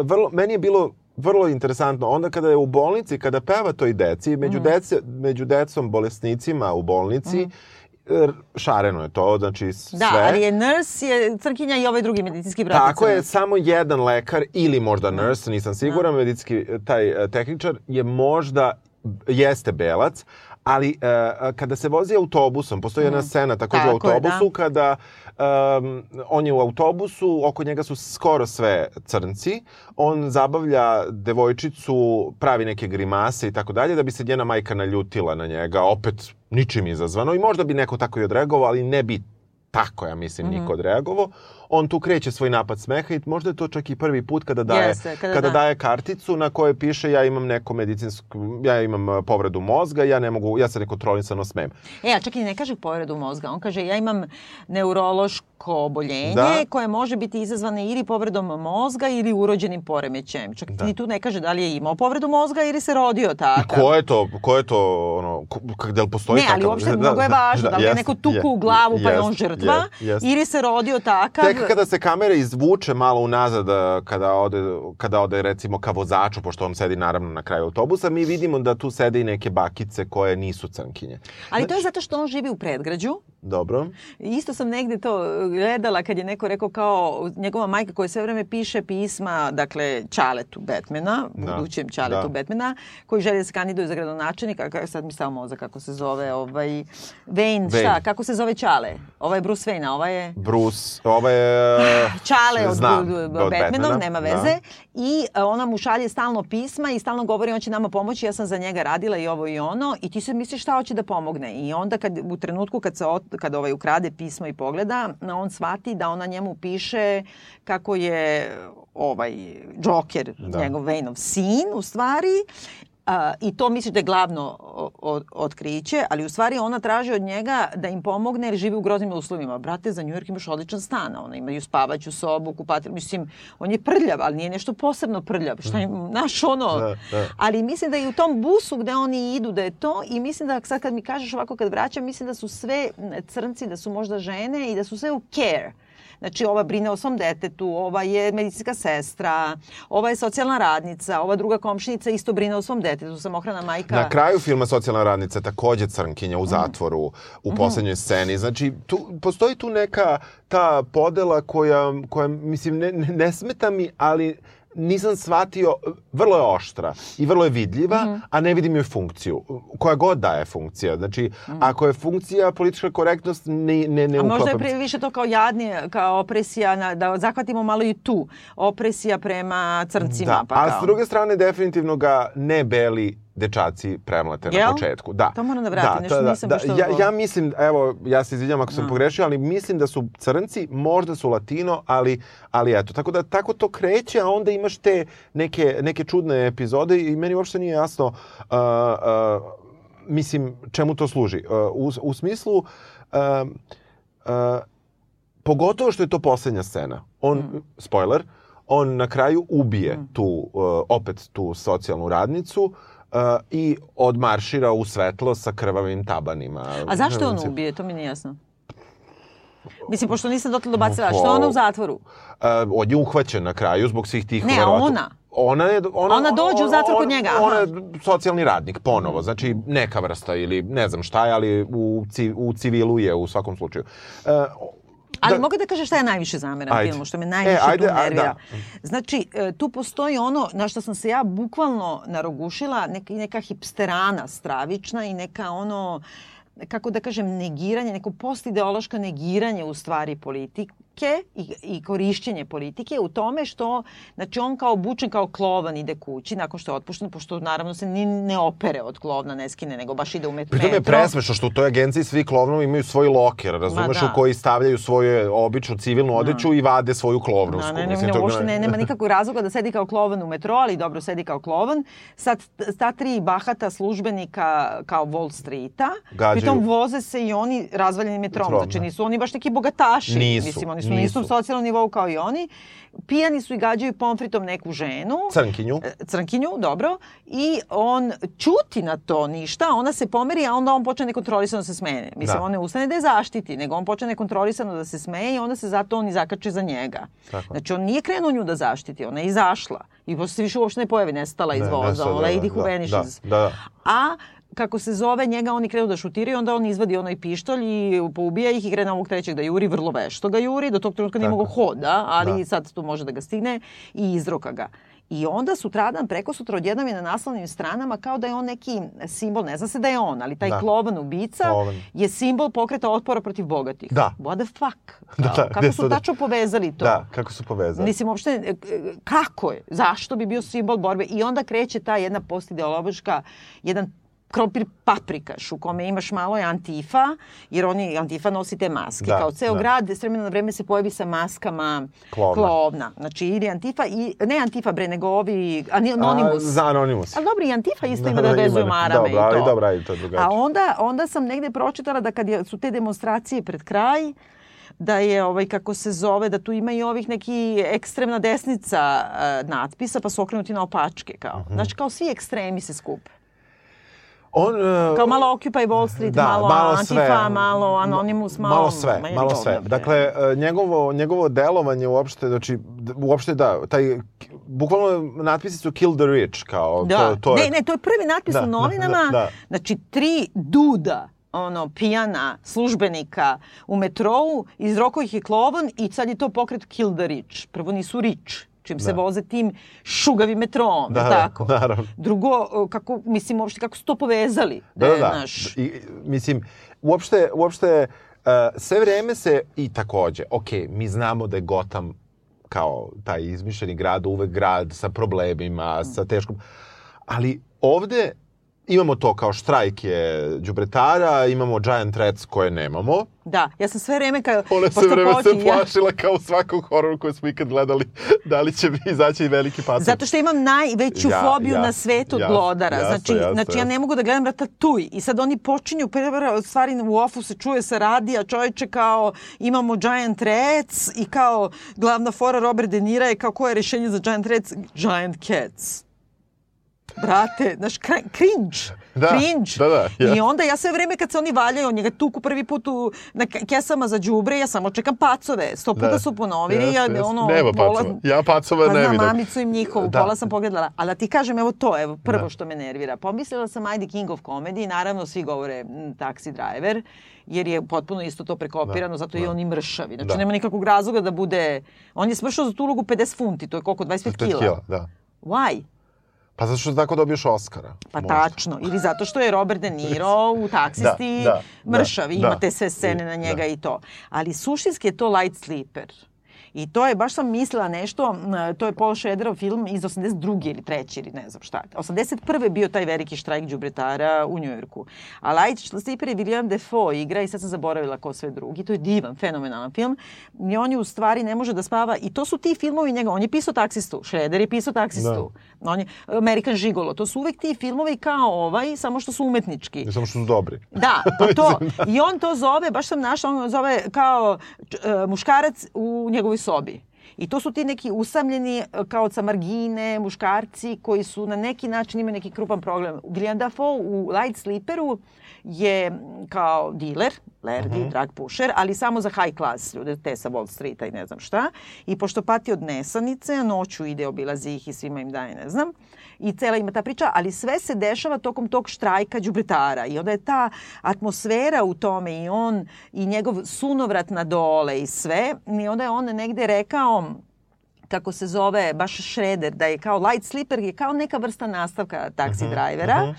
vrlo meni je bilo vrlo interesantno onda kada je u bolnici kada peva toj deci među Mhm. dece među decom bolesnicima u bolnici r- šareno je to znači Da, sve ali je nurse, je crnkinja i ovaj drugi medicinski brat. tako je, samo jedan lekar ili možda nurse, nisam siguran, Da. medicinski taj e, tehničar je možda jeste belac, ali e, kada se vozi autobusom, postoji jedna scena takođe u Mhm. Tako je, autobusu da. kada um, on je u autobusu, oko njega su skoro sve crnci, on zabavlja devojčicu, pravi neke grimase i tako dalje, da bi se njena majka naljutila na njega, opet ničim izazvano i možda bi neko tako i odreagovao, ali ne bi tako, ja mislim, Mhm. niko odreagovao. On tu kreće svoj napad smeha i možda je to čak i prvi put kada daje, Jeste, kada kada da. daje karticu na kojoj piše ja imam neko medicinsku, ja imam uh, povredu mozga, ja ne mogu, ja se nekontrolisano smem. E, a čak i ne kaže povredu mozga. On kaže ja imam neurološko oboljenje Da. koje može biti izazvano ili povredom mozga ili urođenim poremećajem. Čak Da. ni tu ne kaže da li je imao povredu mozga ili se rodio I takav. ko je to, ko je to, ono, ko, da li postoji Ne, ali takav? uopšte mnogo je važno da li je neko tuku je, u glavu pa je on žrtva jest. ili se rodio takav Tek Čak kada se kamera izvuče malo unazad, kada ode, kada ode recimo ka vozaču, pošto on sedi naravno na kraju autobusa, mi vidimo da tu sede i neke bakice koje nisu crnkinje. Ali to je zato što on živi u predgrađu. Dobro. Isto sam negde to gledala kad je neko rekao kao njegova majka koja sve vreme piše pisma, dakle, Čaletu Batmana, Da. budućem Čaletu Da. Batmana, koji želi da se kandiduje za gradonačelnika, sad mi samo mozak kako se zove, ovaj, Wayne, Wayne. šta, kako se zove Čale? Ovaj je Bruce Wayne, a ovaj je... Bruce, ovo je... Čale od, Znam, od, Batmanov, Batmana, nema da. veze. I e, ona mu šalje stalno pisma i stalno govori on će nama pomoći, ja sam za njega radila i ovo i ono. I ti se misliš šta hoće da pomogne. I onda kad, u trenutku kad, se kad ovaj ukrade pismo i pogleda, on shvati da ona njemu piše kako je ovaj Joker, Da. njegov Wayneov sin u stvari. A, I to misliš da je glavno otkriće, ali u stvari ona traži od njega da im pomogne jer živi u groznim uslovima. Brate, za New York imaš odličan stan, ona imaju spavaću sobu, kupatil, mislim, on je prljav, ali nije nešto posebno prljav. Šta je, znaš, ono, Da, da. ali mislim da i u tom busu gde oni idu da je to i mislim da sad kad mi kažeš ovako kad vraćam, mislim da su sve crnci, da su možda žene i da su sve u care. Znači, ova brine o svom detetu, ova je medicinska sestra, ova je socijalna radnica, ova druga komšinica isto brine o svom detetu, samohrana majka. Na kraju filma Socijalna radnica takođe crnkinja u zatvoru u poslednjoj sceni. Znači, tu, postoji tu neka ta podela koja, koja mislim, ne, ne smeta mi, ali nisam shvatio, vrlo je oštra i vrlo je vidljiva, a ne vidim joj funkciju. Koja god da je funkcija. Znači, ako je funkcija politička korektnost, ne, ne, ne A možda je uklapam pre se. više to kao jadnije, kao opresija, na, da zahvatimo malo i tu. Opresija prema crncima. Da, pa a kao. s druge strane definitivno ga ne beli dečaci premlate na Jel? početku. Da. To moram da vratim, nešto to nisam baš to ja, ja mislim, evo, ja se izvinjam ako sam Da. pogrešio, ali mislim da su crnci, možda su latino, ali, ali eto. Tako da tako to kreće, a onda imaš te neke, neke čudne epizode i meni uopšte nije jasno uh, uh, mislim, čemu to služi. Uh, u, u smislu, uh, uh, pogotovo što je to poslednja scena. On, Mm. spoiler, on na kraju ubije tu, uh, opet tu socijalnu radnicu uh, i odmaršira u svetlo sa krvavim tabanima. A zašto on Mislim, ubije? To mi nije jasno. Mislim, pošto nisam dotle dobacila, što je ona u zatvoru? Uh, on je uhvaćen na kraju zbog svih tih... Ne, verovatno- ona? Ona, je, ona, Ona dođe u zatvor kod njega, aha. Ona je socijalni radnik, ponovo. Znači, neka vrsta ili ne znam šta je, ali u, ci, u civilu je u svakom slučaju. Uh, Ali da- mogu da kažem šta je najviše zameram Ajde. filmu, što me najviše E, ajde, tu nervira. da. Znači, e, tu postoji ono na što sam se ja bukvalno narogušila, neka, neka hipsterana stravična i neka ono, kako da kažem, negiranje, neko postideološko negiranje u stvari politike i, i korišćenje politike u tome što, znači on kao obučen kao klovan ide kući nakon što je otpušten, pošto naravno se ni ne opere od klovna, ne skine, nego baš ide u met- Pritom je metro. presmešno što u toj agenciji svi klovnovi imaju svoj loker, razumeš, da. u koji stavljaju svoju običnu civilnu odeću i vade svoju klovnovsku. Da, ne, ne, Mislim, ne, uopšte ne, nema nikakvog razloga da sedi kao klovan u metro, ali dobro sedi kao klovan. Sad, ta tri bahata službenika kao Wall Streeta, Gađaju. pritom voze se i oni razvaljenim metrom. Metrom, Znači da. nisu oni baš neki bogataši. Nisu, Mislim, oni su. Na istom socijalnom nivou kao i oni. Pijani su i gađaju pomfritom neku ženu. Crnkinju. E, crnkinju, dobro, i on čuti na to ništa, ona se pomeri, a onda on počne nekontrolisano da se smeje. Mislim, Da. on ne ustane da je zaštiti, nego on počne nekontrolisano da se smeje i onda se zato on i zakače za njega. Tako. Znači, on nije krenuo nju da zaštiti, ona je izašla. I posle se više uopšte ne pojavi, nestala iz Ne, voza, nestala, ono, da, Lady da, who vanishes. da, da. A kako se zove, njega oni krenu da šutiraju, onda on izvadi onaj pištolj i poubija ih i krene ovog trećeg da juri, vrlo vešto ga juri, do tog trenutka nije mogao hoda, ali Da. sad tu može da ga stigne i izroka ga. I onda sutradan, preko sutra, odjednom je na naslovnim stranama kao da je on neki simbol, ne zna se da je on, ali taj Da. klovan ubica Klovan. je simbol pokreta otpora protiv bogatih. Da. What the fuck? Da, da, kako su da- tačno povezali to? Da, kako su povezali. Mislim, uopšte, e, kako je? Zašto bi bio simbol borbe? I onda kreće ta jedna postideološka, jedan krompir paprikaš u kome imaš malo je antifa, jer oni, antifa nosi te maske. Da, Kao ceo da. grad s vremena na vreme se pojavi sa maskama Klovna. klovna. Znači, ili antifa, i, ne antifa bre, nego ovi, anonimus. A, za Anonimus. Ali dobro, i Antifa isto ima da, da, vezuju marame Dobro, i to. ali dobro, ajde, to. A onda, onda sam negde pročitala da kad su te demonstracije pred kraj, da je, ovaj, kako se zove, da tu ima i ovih neki ekstremna desnica uh, natpisa, pa su okrenuti na opačke, kao. Mhm. Znači, kao svi ekstremi se skupe. On, uh, Kao malo Occupy Wall Street, da, malo, malo Antifa, sve. malo Anonymous, malo... malo sve, Ma malo sve. bre. Dakle, e, njegovo, njegovo delovanje uopšte, znači, uopšte da, taj, bukvalno natpisi su kill the rich, kao Da, to, to ne, je... ne, to je prvi natpis Da, u novinama. da, da. Znači, tri duda ono, pijana službenika u metrou, izrokao ih je klovan i sad je to pokret Kill the Rich. Prvo nisu rich, čim se Da. voze tim šugavim metrom, Da, tako? naravno. Drugo, kako, mislim, uopšte kako su to povezali. Da, da, je, da. znaš, I, mislim, uopšte, uopšte uh, sve vreme se, i takođe, ok, mi znamo da je Gotham kao taj izmišljeni grad, uvek grad sa problemima, sa teškom... Ali ovde imamo to kao štrajk je đubretara, imamo giant threats koje nemamo. Da, ja sam sve vreme kao... Ona pošto vreme se počinje- ja- plašila kao u svakom hororu koji smo ikad gledali, da li će izaći i veliki pator. Zato što imam najveću Ja, fobiju ja, na svetu od jasno, glodara. jasno, znači, jasno, znači ja ne mogu da gledam Ratatouille i sad oni počinju prve stvari u ofu se čuje sa radija, čovječe kao imamo Giant Rats i kao glavna fora Robert De Nira je kao koje je rešenje za Giant Rats? Giant Cats. Brate, znaš, cringe. Da, cringe. da, da, ja. I onda ja sve vreme kad se oni valjaju, on njega tuku prvi put u, na ke- kesama za đubre, ja samo čekam pacove. Sto puta Da. su ponovili, Jeste, ja jeste. ono... Nema pola- pacova. Ja pacova pa ne vidim. mamicu im njihovu, Da. pola sam pogledala. Ali da ti kažem, evo to, evo prvo Da. što me nervira. Pomislila sam, ajde, King of Comedy, naravno svi govore m, Taxi Driver, jer je potpuno isto to prekopirano, Da, zato je da. on i mršavi. Znači, Da. nema nikakvog razloga da bude... On je smršao za tu ulogu 50 funti, to je koliko, 25 To je kila. kila, da. Why? Pa zato što tako dobiješ Oscara. Pa možda. tačno. Ili zato što je Robert De Niro u taksisti Da, da, da, mršav da. imate sve scene na njega Da. i to. Ali suštinski je to light sleeper. I to je, baš sam mislila nešto, to je Paul Schraderov film iz 82. ili 3. ili ne znam šta. 81. je bio taj veliki štrajk đubretara u Njujorku. A Light Sleeper je William Defoe igra i sad sam zaboravila ko sve drugi. To je divan, fenomenalan film. I on je u stvari ne može da spava. I to su ti filmovi njega. On je pisao taksistu. Schrader je pisao taksistu. On je American Gigolo. To su uvek ti filmovi kao ovaj, samo što su umetnički. I samo što su dobri. Da, pa to. I on to zove, baš sam našla, on zove kao e, muškarac u njegovoj sobi. I to su ti neki usamljeni e, kao sa margine, muškarci koji su na neki način imaju neki krupan problem. William Dafoe u Light Sleeperu je kao diler, lerdi, Mhm. drug pusher, ali samo za high class ljude, te sa Wall Streeta i ne znam šta. I pošto pati od nesanice, noću ide obilazi ih i svima im daje, ne znam. I cela ima ta priča, ali sve se dešava tokom tog štrajka đubretara. I onda je ta atmosfera u tome i on i njegov sunovrat na dole i sve. I onda je on negde rekao kako se zove, baš Shredder, da je kao light sleeper, je kao neka vrsta nastavka taksi drivera.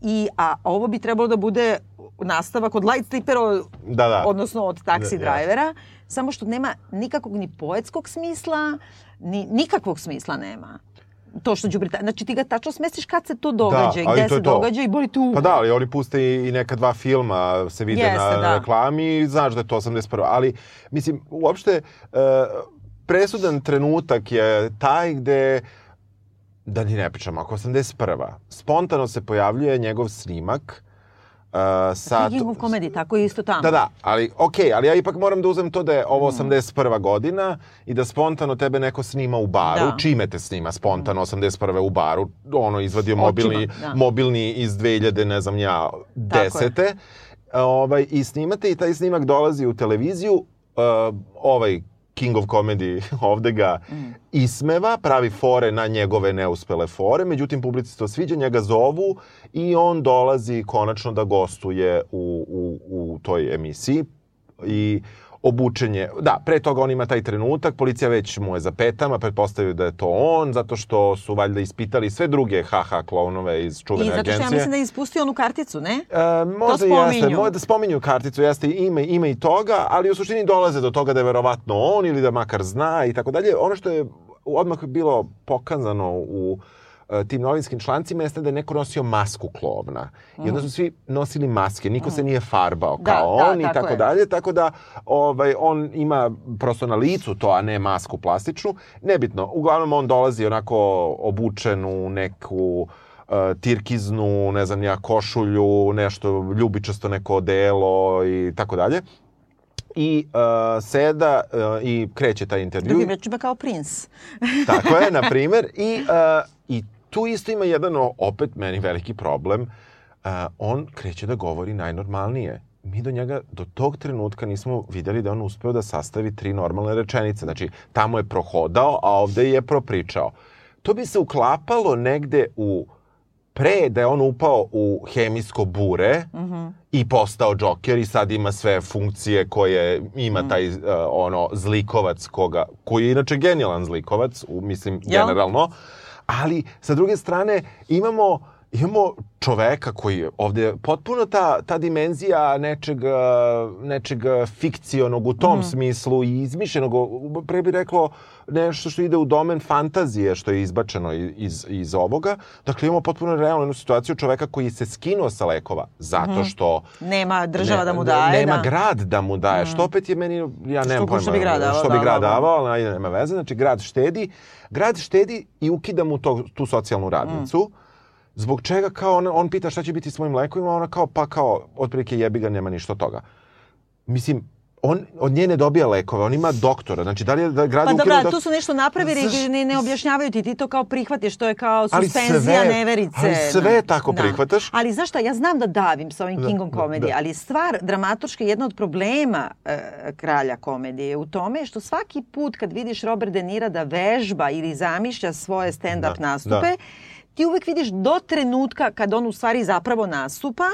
I, a ovo bi trebalo da bude nastavak od light sleepera, Da, da. odnosno od taksi Da, ja. drivera, samo što nema nikakvog ni poetskog smisla, ni nikakvog smisla nema. To što đubreta, znači ti ga tačno smestiš kad se to događa i ali gde se to. događa i boli tu. Pa da, ali oni puste i, i neka dva filma, se vide Jeste, na da. reklami i znaš da je to 81. Ali, mislim, uopšte, uh, presudan trenutak je taj gde, da ni ne pričamo, ako 81. Spontano se pojavljuje njegov snimak uh, sa... King of Comedy, tako je isto tamo. Da, da, ali okej, ali ja ipak moram da uzem to da je Mm. ovo 81. godina i da spontano tebe neko snima u baru. Da. Čime te snima spontano 81. u baru? Ono, izvadio Očima, mobilni, da. mobilni iz 2000, ne znam ja, Tako je. desete. Ovaj, I snimate i taj snimak dolazi u televiziju. Uh, ovaj King of Comedy ovde ga Mm. ismeva, pravi fore na njegove neuspele fore, međutim publici se to sviđa, njega zovu i on dolazi konačno da gostuje u, u, u toj emisiji i obučen je, da, pre toga on ima taj trenutak, policija već mu je za petama, pretpostavljaju da je to on, zato što su valjda ispitali sve druge haha klonove iz I čuvene zato što agencije. ja mislim da je ispustio onu karticu, ne? E, možda spominju. jeste, možda spominju karticu, jeste ime, ime i toga, ali u suštini dolaze do toga da je verovatno on ili da makar zna i tako dalje. Ono što je odmah bilo pokazano u e, tim novinskim člancima jeste da je neko nosio masku klovna. I onda su svi nosili maske, niko se nije farbao Da, kao da, on i tako je. dalje, tako da ovaj, on ima prosto na licu to, a ne masku plastičnu. Nebitno, uglavnom on dolazi onako obučen u neku uh, tirkiznu, ne znam ja, košulju, nešto ljubičasto neko odelo i tako dalje. I uh, seda uh, i kreće taj intervju. Drugim rečima kao prins. Tako je, na primer. I, uh, tu isto ima jedan opet meni veliki problem. a, on kreće da govori najnormalnije. Mi do njega, do tog trenutka nismo vidjeli da on uspeo da sastavi tri normalne rečenice. Znači, tamo je prohodao, a ovde je propričao. To bi se uklapalo negde u pre da je on upao u hemijsko bure mm -hmm. i postao džoker i sad ima sve funkcije koje ima mm. taj uh, ono zlikovac koga koji je inače genijalan zlikovac, u, mislim Jel? generalno. Ali sa druge strane imamo imamo čoveka koji je ovde potpuno ta, ta dimenzija nečeg, nečeg fikcionog u tom mm. smislu i izmišljenog, pre bih rekao nešto što ide u domen fantazije što je izbačeno iz, iz ovoga. Dakle, imamo potpuno realnu jednu situaciju čoveka koji se skinuo sa lekova zato mhm. što... Nema država ne, da mu daje. Nema da. grad da mu daje, mm. što opet je meni, ja nemam pojma. Što bi grad davao. Što bi grad davao, ali nema veze. Znači, grad štedi. Grad štedi i ukida mu to, tu socijalnu radnicu. Mm Zbog čega kao on, on pita šta će biti s mojim lekovima, ona kao pa kao otprilike jebi ga nema ništa od toga. Mislim, on od nje ne dobija lekove, on ima doktora. Znači, da li je da grad Pa dobro, da... tu su nešto napravili i ne, ne objašnjavaju ti, ti to kao prihvatiš, to je kao suspenzija sve, neverice. Ali sve tako da. prihvataš. Ali znaš šta, ja znam da davim sa ovim da, Kingom komedije, da, da. ali stvar dramaturška jedna od problema e, kralja komedije u tome što svaki put kad vidiš Robert De Nira da vežba ili zamišlja svoje stand-up da, nastupe, da ti uvek vidiš do trenutka kad on u stvari zapravo nastupa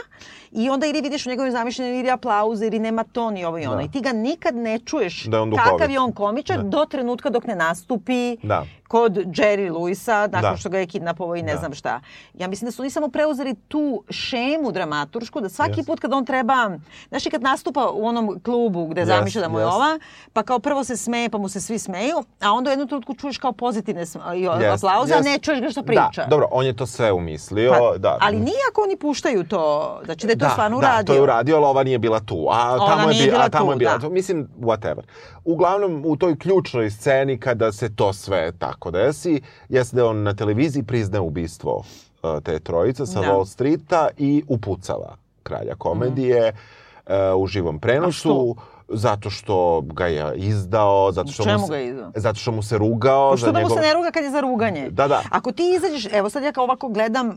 i onda ili vidiš u njegovim zamišljenju ili aplauze ili nema ton i ovo i ono. Da. I ti ga nikad ne čuješ da je on kakav je on komičar da. do trenutka dok ne nastupi da. Kod Jerry Lewisa nakon da. što ga je kidnapovao i ne da. znam šta. Ja mislim da su oni samo preuzeli tu šemu dramaturšku da svaki yes. put kad on treba, znaš i kad nastupa u onom klubu gde yes, zamišlja da mu je yes. ova, pa kao prvo se smeje pa mu se svi smeju, a onda u jednu trenutku čuješ kao pozitivne yes. aplauze, yes. a ne čuješ ga što priča. Da, dobro, on je to sve umislio. Pa, da. Ali nije ako oni puštaju to, znači da je to da, stvarno uradio. Da, to je uradio, ali ova nije bila tu. A ona tamo je, bila, a tamo tu, je bila da. tu. Mislim, whatever. Uglavnom, u toj ključnoj sceni kada se to sve tako desi, jeste da on na televiziji prizne ubistvo uh, te trojice sa da. Wall Streeta i upucava kralja komedije mm. uh, u živom prenosu. Zato što ga je izdao, zato što, Čemu mu se, ga je izdao? zato što mu se rugao. Pa što da njegov... mu se ne ruga kad je za ruganje? Da, da. Ako ti izađeš, evo sad ja kao ovako gledam, uh,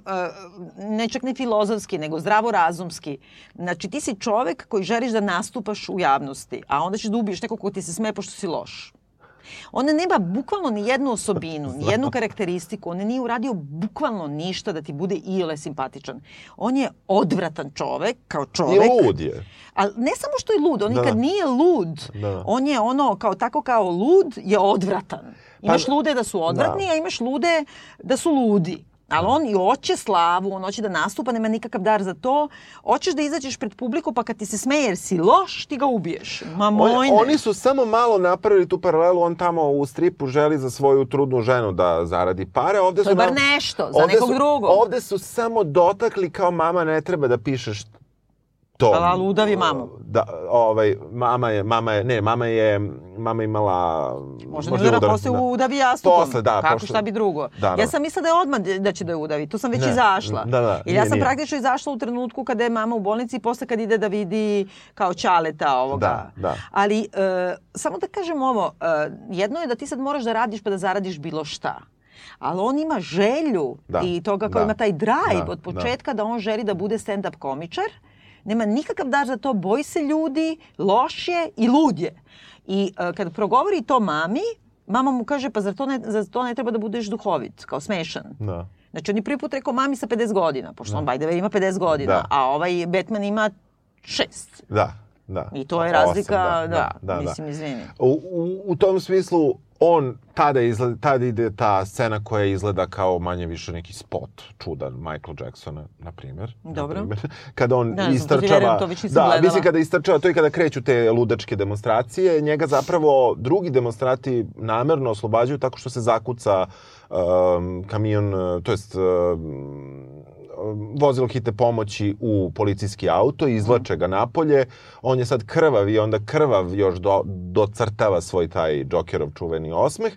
ne čak ne filozofski, nego zdravorazumski. Znači ti si čovek koji želiš da nastupaš u javnosti, a onda ćeš da ubiješ nekog ko ti se smeje pošto si loš. On nema bukvalno ni jednu osobinu, ni jednu karakteristiku. On nije uradio bukvalno ništa da ti bude iole simpatičan. On je odvratan čovek, kao čovek. I lud je. Ali ne samo što je lud, on da. kad nije lud, da. on je ono, kao tako kao lud, je odvratan. Imaš pa, lude da su odvratni, da. a imaš lude da su ludi. Ali on i hoće slavu, on hoće da nastupa, nema nikakav dar za to. Hoćeš da izađeš pred publiku, pa kad ti se smeje jer si loš, ti ga ubiješ. Ma moj on, Oni su samo malo napravili tu paralelu, on tamo u stripu želi za svoju trudnu ženu da zaradi pare. Ovde to je bar nešto, za nekog su, drugog. Ovde su samo dotakli kao mama ne treba da pišeš to. Ali udavi mamu. Da, ovaj, mama je, mama je, ne, mama je, mama imala... Možda, možda udara, posle da. udavi jastupom. Posle, da. Kako, pošto... šta bi drugo? Da, ja sam mislila da je odmah da će da je udavi. Tu sam već ne. izašla. Da, da. Ili ja sam nije. praktično izašla u trenutku kada je mama u bolnici i posle kad ide da vidi kao čaleta ovoga. Da, da. Ali, uh, samo da kažem ovo, uh, jedno je da ti sad moraš da radiš pa da zaradiš bilo šta ali on ima želju da, i toga kao da, ima taj drive da, od početka da. da on želi da bude stand-up komičar nema nikakav dar za to, boji se ljudi, loš je i lud je. I uh, kad progovori to mami, mama mu kaže, pa zar to ne, zar to ne treba da budeš duhovit, kao smešan? Da. Znači, on je prvi put rekao mami sa 50 godina, pošto da. on, by ima 50 godina, da. a ovaj Batman ima 6. Da, da. I to je razlika, Osam, da, da, da, da, mislim, izvini. U, u, u tom smislu, on tada, izgleda, tada ide ta scena koja izgleda kao manje više neki spot čudan Michael Jacksona, na primjer. Dobro. Na primjer. Kada on ne, istrčava... To već da, gledala. mislim kada istrčava, to je kada kreću te ludačke demonstracije, njega zapravo drugi demonstrati namerno oslobađaju tako što se zakuca um, kamion, to jest um, vozilo hitne pomoći u policijski auto, izvlače ga napolje, on je sad krvav i onda krvav još do, docrtava svoj taj Jokerov čuveni osmeh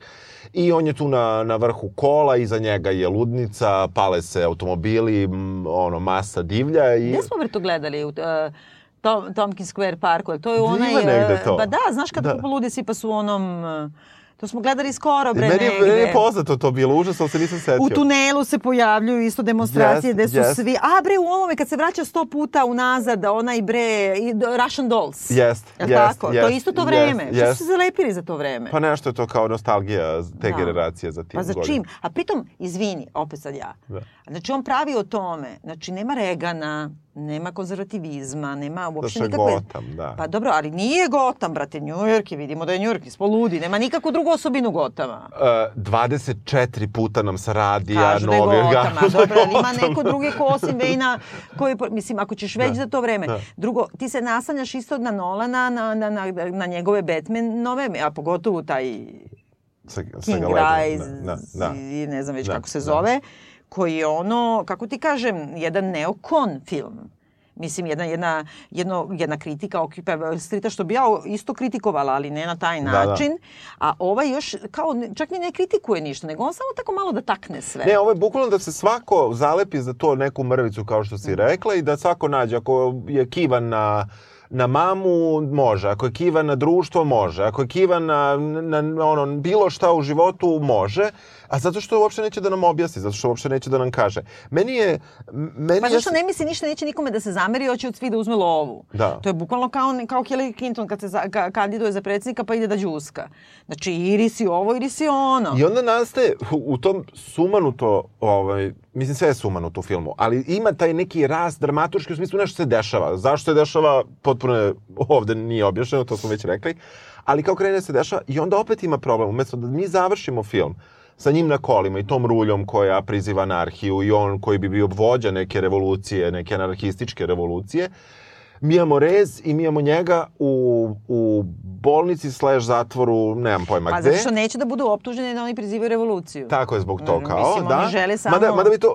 i on je tu na, na vrhu kola, iza njega je ludnica, pale se automobili, ono, masa divlja. I... Gde smo bre to gledali? Uh, Tom, Tompkins Square Parku, to je onaj... Ima negde uh, to. Pa da, znaš kad da. ludi svi pa su onom... Uh, To smo gledali skoro, bre, Meni negde. meni je poznato to bilo, užasno se nisam setio. U tunelu se pojavljuju isto demonstracije Jest, gde su jest. svi... A bre, u ovome kad se vraća sto puta unazad, onaj bre, Russian Dolls. Jest, Jel jest, tako? to jest, je isto to vreme. Što jest. su se zalepili za to vreme? Pa nešto je to kao nostalgija te Da. generacije za tim Pa za godinama. čim? A pritom, izvini, opet sad ja. Da. Znači, on pravi o tome. Znači, nema Regana, nema konzervativizma, nema uopšte je nikakve... Gotham, da. Pa dobro, ali nije Gotham, brate, New York je, vidimo da je New York, nismo ludi, nema nikakvu drugu osobinu Gotama. Uh, 24 puta nam sa radija, Kažu da je novi a organ. dobro, ali ima neko druge ko osim Vejna, koji, mislim, ako ćeš već Da. za to vreme. Da. Drugo, ti se nasanjaš isto na Nolana, na, na, na, na njegove Batmanove, a pogotovo taj Sa, sa King Galedom, Rise Da, da, da. ne znam već Da, kako se da. Koji je ono, kako ti kažem, jedan neokon film. Mislim, jedna, jedna, jedno, jedna kritika Occupy Streeta, što bi ja isto kritikovala, ali ne na taj Da, da. način. A ovaj još, kao, čak ni ne kritikuje ništa, nego on samo tako malo da takne sve. Ne, ovo je bukvalno da se svako zalepi za to neku mrvicu, kao što Mm. si rekla, i da svako nađe. Ako je kivan na na mamu može, ako je kivan na društvo može, ako je kivan na, na, na ono, bilo šta u životu može, a zato što uopšte neće da nam objasni, zato što uopšte neće da nam kaže. Meni je... Meni Pa je- zašto ne misli ništa, neće nikome da se zameri, hoće od svi da uzme lovu. Da. To je bukvalno kao, kao Hillary Clinton kad se za, ka, kandiduje za predsjednika pa ide da džuska. Znači, ili si ovo ili si ono. I onda nastaje u, u tom sumanuto, ovaj, mislim sve je sumanuto u filmu, ali ima taj neki rast dramaturški u smislu nešto se dešava. Zašto se dešava, potpuno je, ovde nije objašnjeno, to smo već rekli, ali kao krene se dešava i onda opet ima problem. Umesto da mi završimo film sa njim na kolima i tom ruljom koja priziva anarhiju i on koji bi bio vođa neke revolucije, neke anarhističke revolucije, mi imamo rez i mi imamo njega u, u bolnici slash zatvoru, nemam pojma Pa gde. zato što neće da budu optuženi da oni prizivaju revoluciju. Tako je zbog to kao, mislim, da. žele samo- Mada, mada bi to,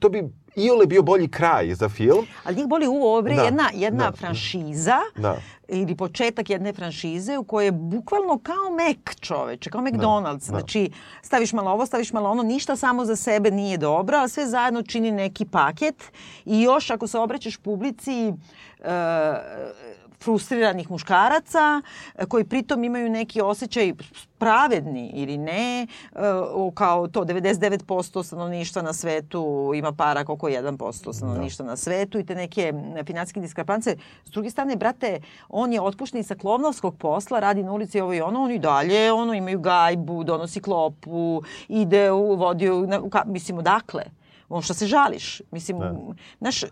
to bi iole bio bolji kraj za film. Ali njih boli u ovo bre Da, jedna, jedna da. franšiza Da. ili početak jedne franšize u kojoj je bukvalno kao Mac čoveče, kao McDonald's. Znači, staviš malo ovo, staviš malo ono, ništa samo za sebe nije dobro, a sve zajedno čini neki paket i još ako se obraćaš publici e, frustriranih muškaraca e, koji pritom imaju neki osjećaj pravedni ili ne, e, kao to 99% stanovništva na svetu ima para koliko 1% stanovništva na svetu i te neke m, finansijske diskrepance. S druge strane, brate, on je otpušten sa klovnovskog posla, radi na ulici ovo i ono, oni dalje, ono, imaju gajbu, donosi klopu, ide u vodio, na, u mislim, odakle? On što se žališ. Mislim, naš, uh,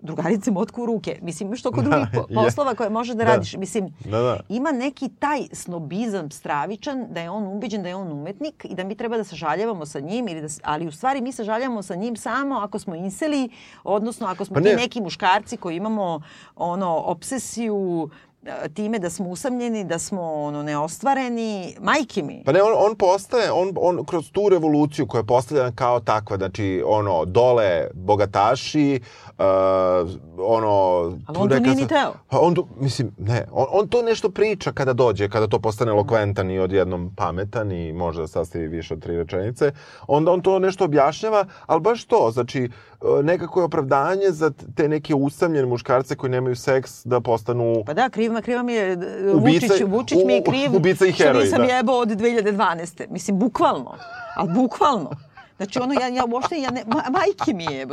drugarice motku u ruke. Mislim, imaš toliko drugih po- je. poslova koje možeš da Da. radiš. Mislim, Da, da. ima neki taj snobizam stravičan da je on ubeđen da je on umetnik i da mi treba da sažaljevamo sa njim, ili da, ali u stvari mi sažaljevamo sa njim samo ako smo inseli, odnosno ako smo Pa ti ne. neki muškarci koji imamo ono obsesiju e, time da smo usamljeni, da smo ono neostvareni, majke mi. Pa ne, on, on postaje, on, on kroz tu revoluciju koja je postavljena kao takva, znači, ono, dole bogataši, uh, ono... Ali on to nije ni teo. Pa on to, mislim, ne, on, on to nešto priča kada dođe, kada to postane elokventan i odjednom pametan i može da sastavi više od tri rečenice, onda on to nešto objašnjava, ali baš to, znači, uh, nekako je opravdanje za te neke usamljene muškarce koji nemaju seks da postanu Pa da, kriv, kriva mi je, Ubica- Vučić, Vučić mi je kriv ubica i heroj, što nisam da. jebao od 2012. Mislim, bukvalno. Ali bukvalno. Znači, ono, ja, ja uopšte, ja ne, ma, majke mi je,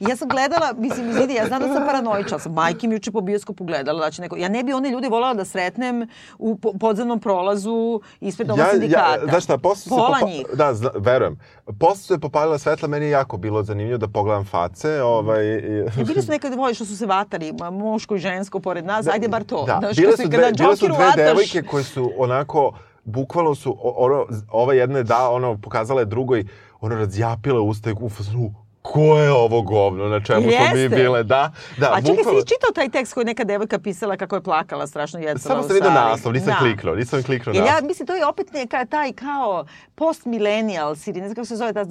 ja sam gledala, mislim, izvidi, ja znam da sam paranoična, ali sam majke mi juče po bioskopu gledala, da će neko, ja ne bi one ljude voljela da sretnem u po, podzemnom prolazu ispred ovog sindikata. znaš šta, posle su se Pola popa- njih. Da, zna, verujem. Posle se popalila svetla, meni je jako bilo zanimljivo da pogledam face. Ovaj, i- I bili su neke dvoje što su se vatali, ma, muško i žensko pored nas, ajde bar to. Da, Znaš, bile su dve, bile su dve vataš- devojke koje su onako, bukvalno su, ono, ova jedna je da, ono, pokazala je drugoj, ono, razjapile usta i u fazonu, ko je ovo govno, na čemu smo mi Jeste. bile, da, da, A čekaj, bukvalno- si čitao taj tekst koji je neka devojka pisala kako je plakala strašno jecala Samo sam vidio naslov, nisam Da. kliknuo, nisam kliknuo Jer na... ja mislim, to je opet neka taj kao post-millennials ili ne znam kako se zove ta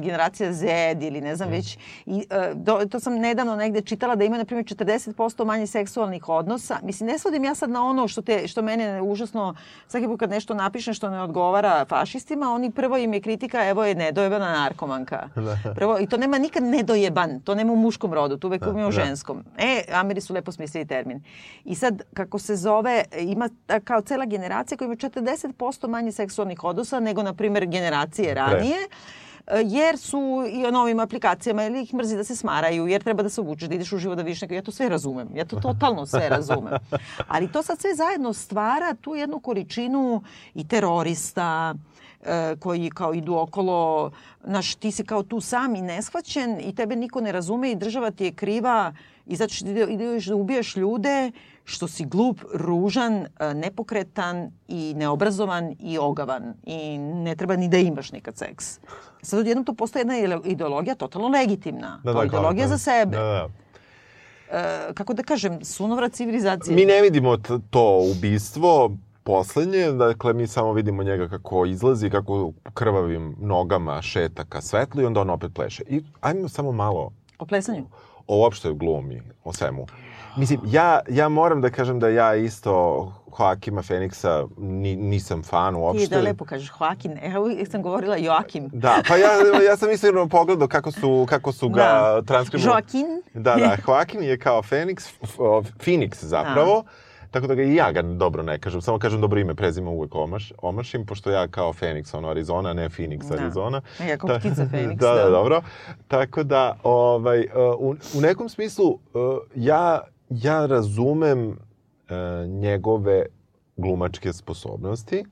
generacija Z ili ne Mm. znam već. I, e, do, to sam nedavno negde čitala da ima, na primjer, 40% manje seksualnih odnosa. Mislim, ne svodim ja sad na ono što, te, što mene užasno, svaki put kad nešto napišem što ne odgovara fašistima, oni prvo im je kritika, evo je nedojebana narkomanka. Prvo, I to nema nikad nedojeban, to nema u muškom rodu, to uvek Da, ima u da. ženskom. E, Ameri su lepo smislili termin. I sad, kako se zove, ima kao cela generacija koja ima 40% manje seksualnih odnosa nego, na primjer, generacije ranije e, jer su i o novim aplikacijama ili ih mrzi da se smaraju, jer treba da se obučeš, da ideš u život da vidiš neko. Ja to sve razumem. Ja to totalno sve razumem. Ali to sad sve zajedno stvara tu jednu količinu i terorista, koji kao idu okolo, znaš, ti si kao tu sam i neshvaćen i tebe niko ne razume i država ti je kriva i zato što ide- ideš da ubijaš ljude što si glup, ružan, e, nepokretan i neobrazovan i ogavan i ne treba ni da imaš nikad seks. Sad odjednom to postoje jedna ide- ideologija totalno legitimna. Da, da, ideologija kao- za sebe. Da, da. E, kako da kažem, sunovrat civilizacije. Mi ne vidimo to ubistvo poslednje, dakle mi samo vidimo njega kako izlazi, kako krvavim nogama šeta ka svetlu i onda on opet pleše. I ajmo samo malo O plesanju. o uopšte glumi, o svemu. Mislim, ja, ja moram da kažem da ja isto Joakima Feniksa ni, nisam fan uopšte. Ti da lepo kažeš Joaquin. Evo, sam govorila Joakim. Da, pa ja, ja sam iskreno pogledao kako su, kako su ga Da. transkribovali. Joaquin. Da, da, Joaquin je kao Feniks, f- f- Phoenix zapravo. Tako da ga i ja ga dobro ne kažem, samo kažem dobro ime, prezime uvek omaš, omašim, pošto ja kao Phoenix, ono Arizona, ne Phoenix, Da. Arizona. Ja kao Ta- ptica Phoenix, da, da, da. dobro. Tako da, ovaj, uh, u, u nekom smislu, uh, ja, ja razumem uh, njegove glumačke sposobnosti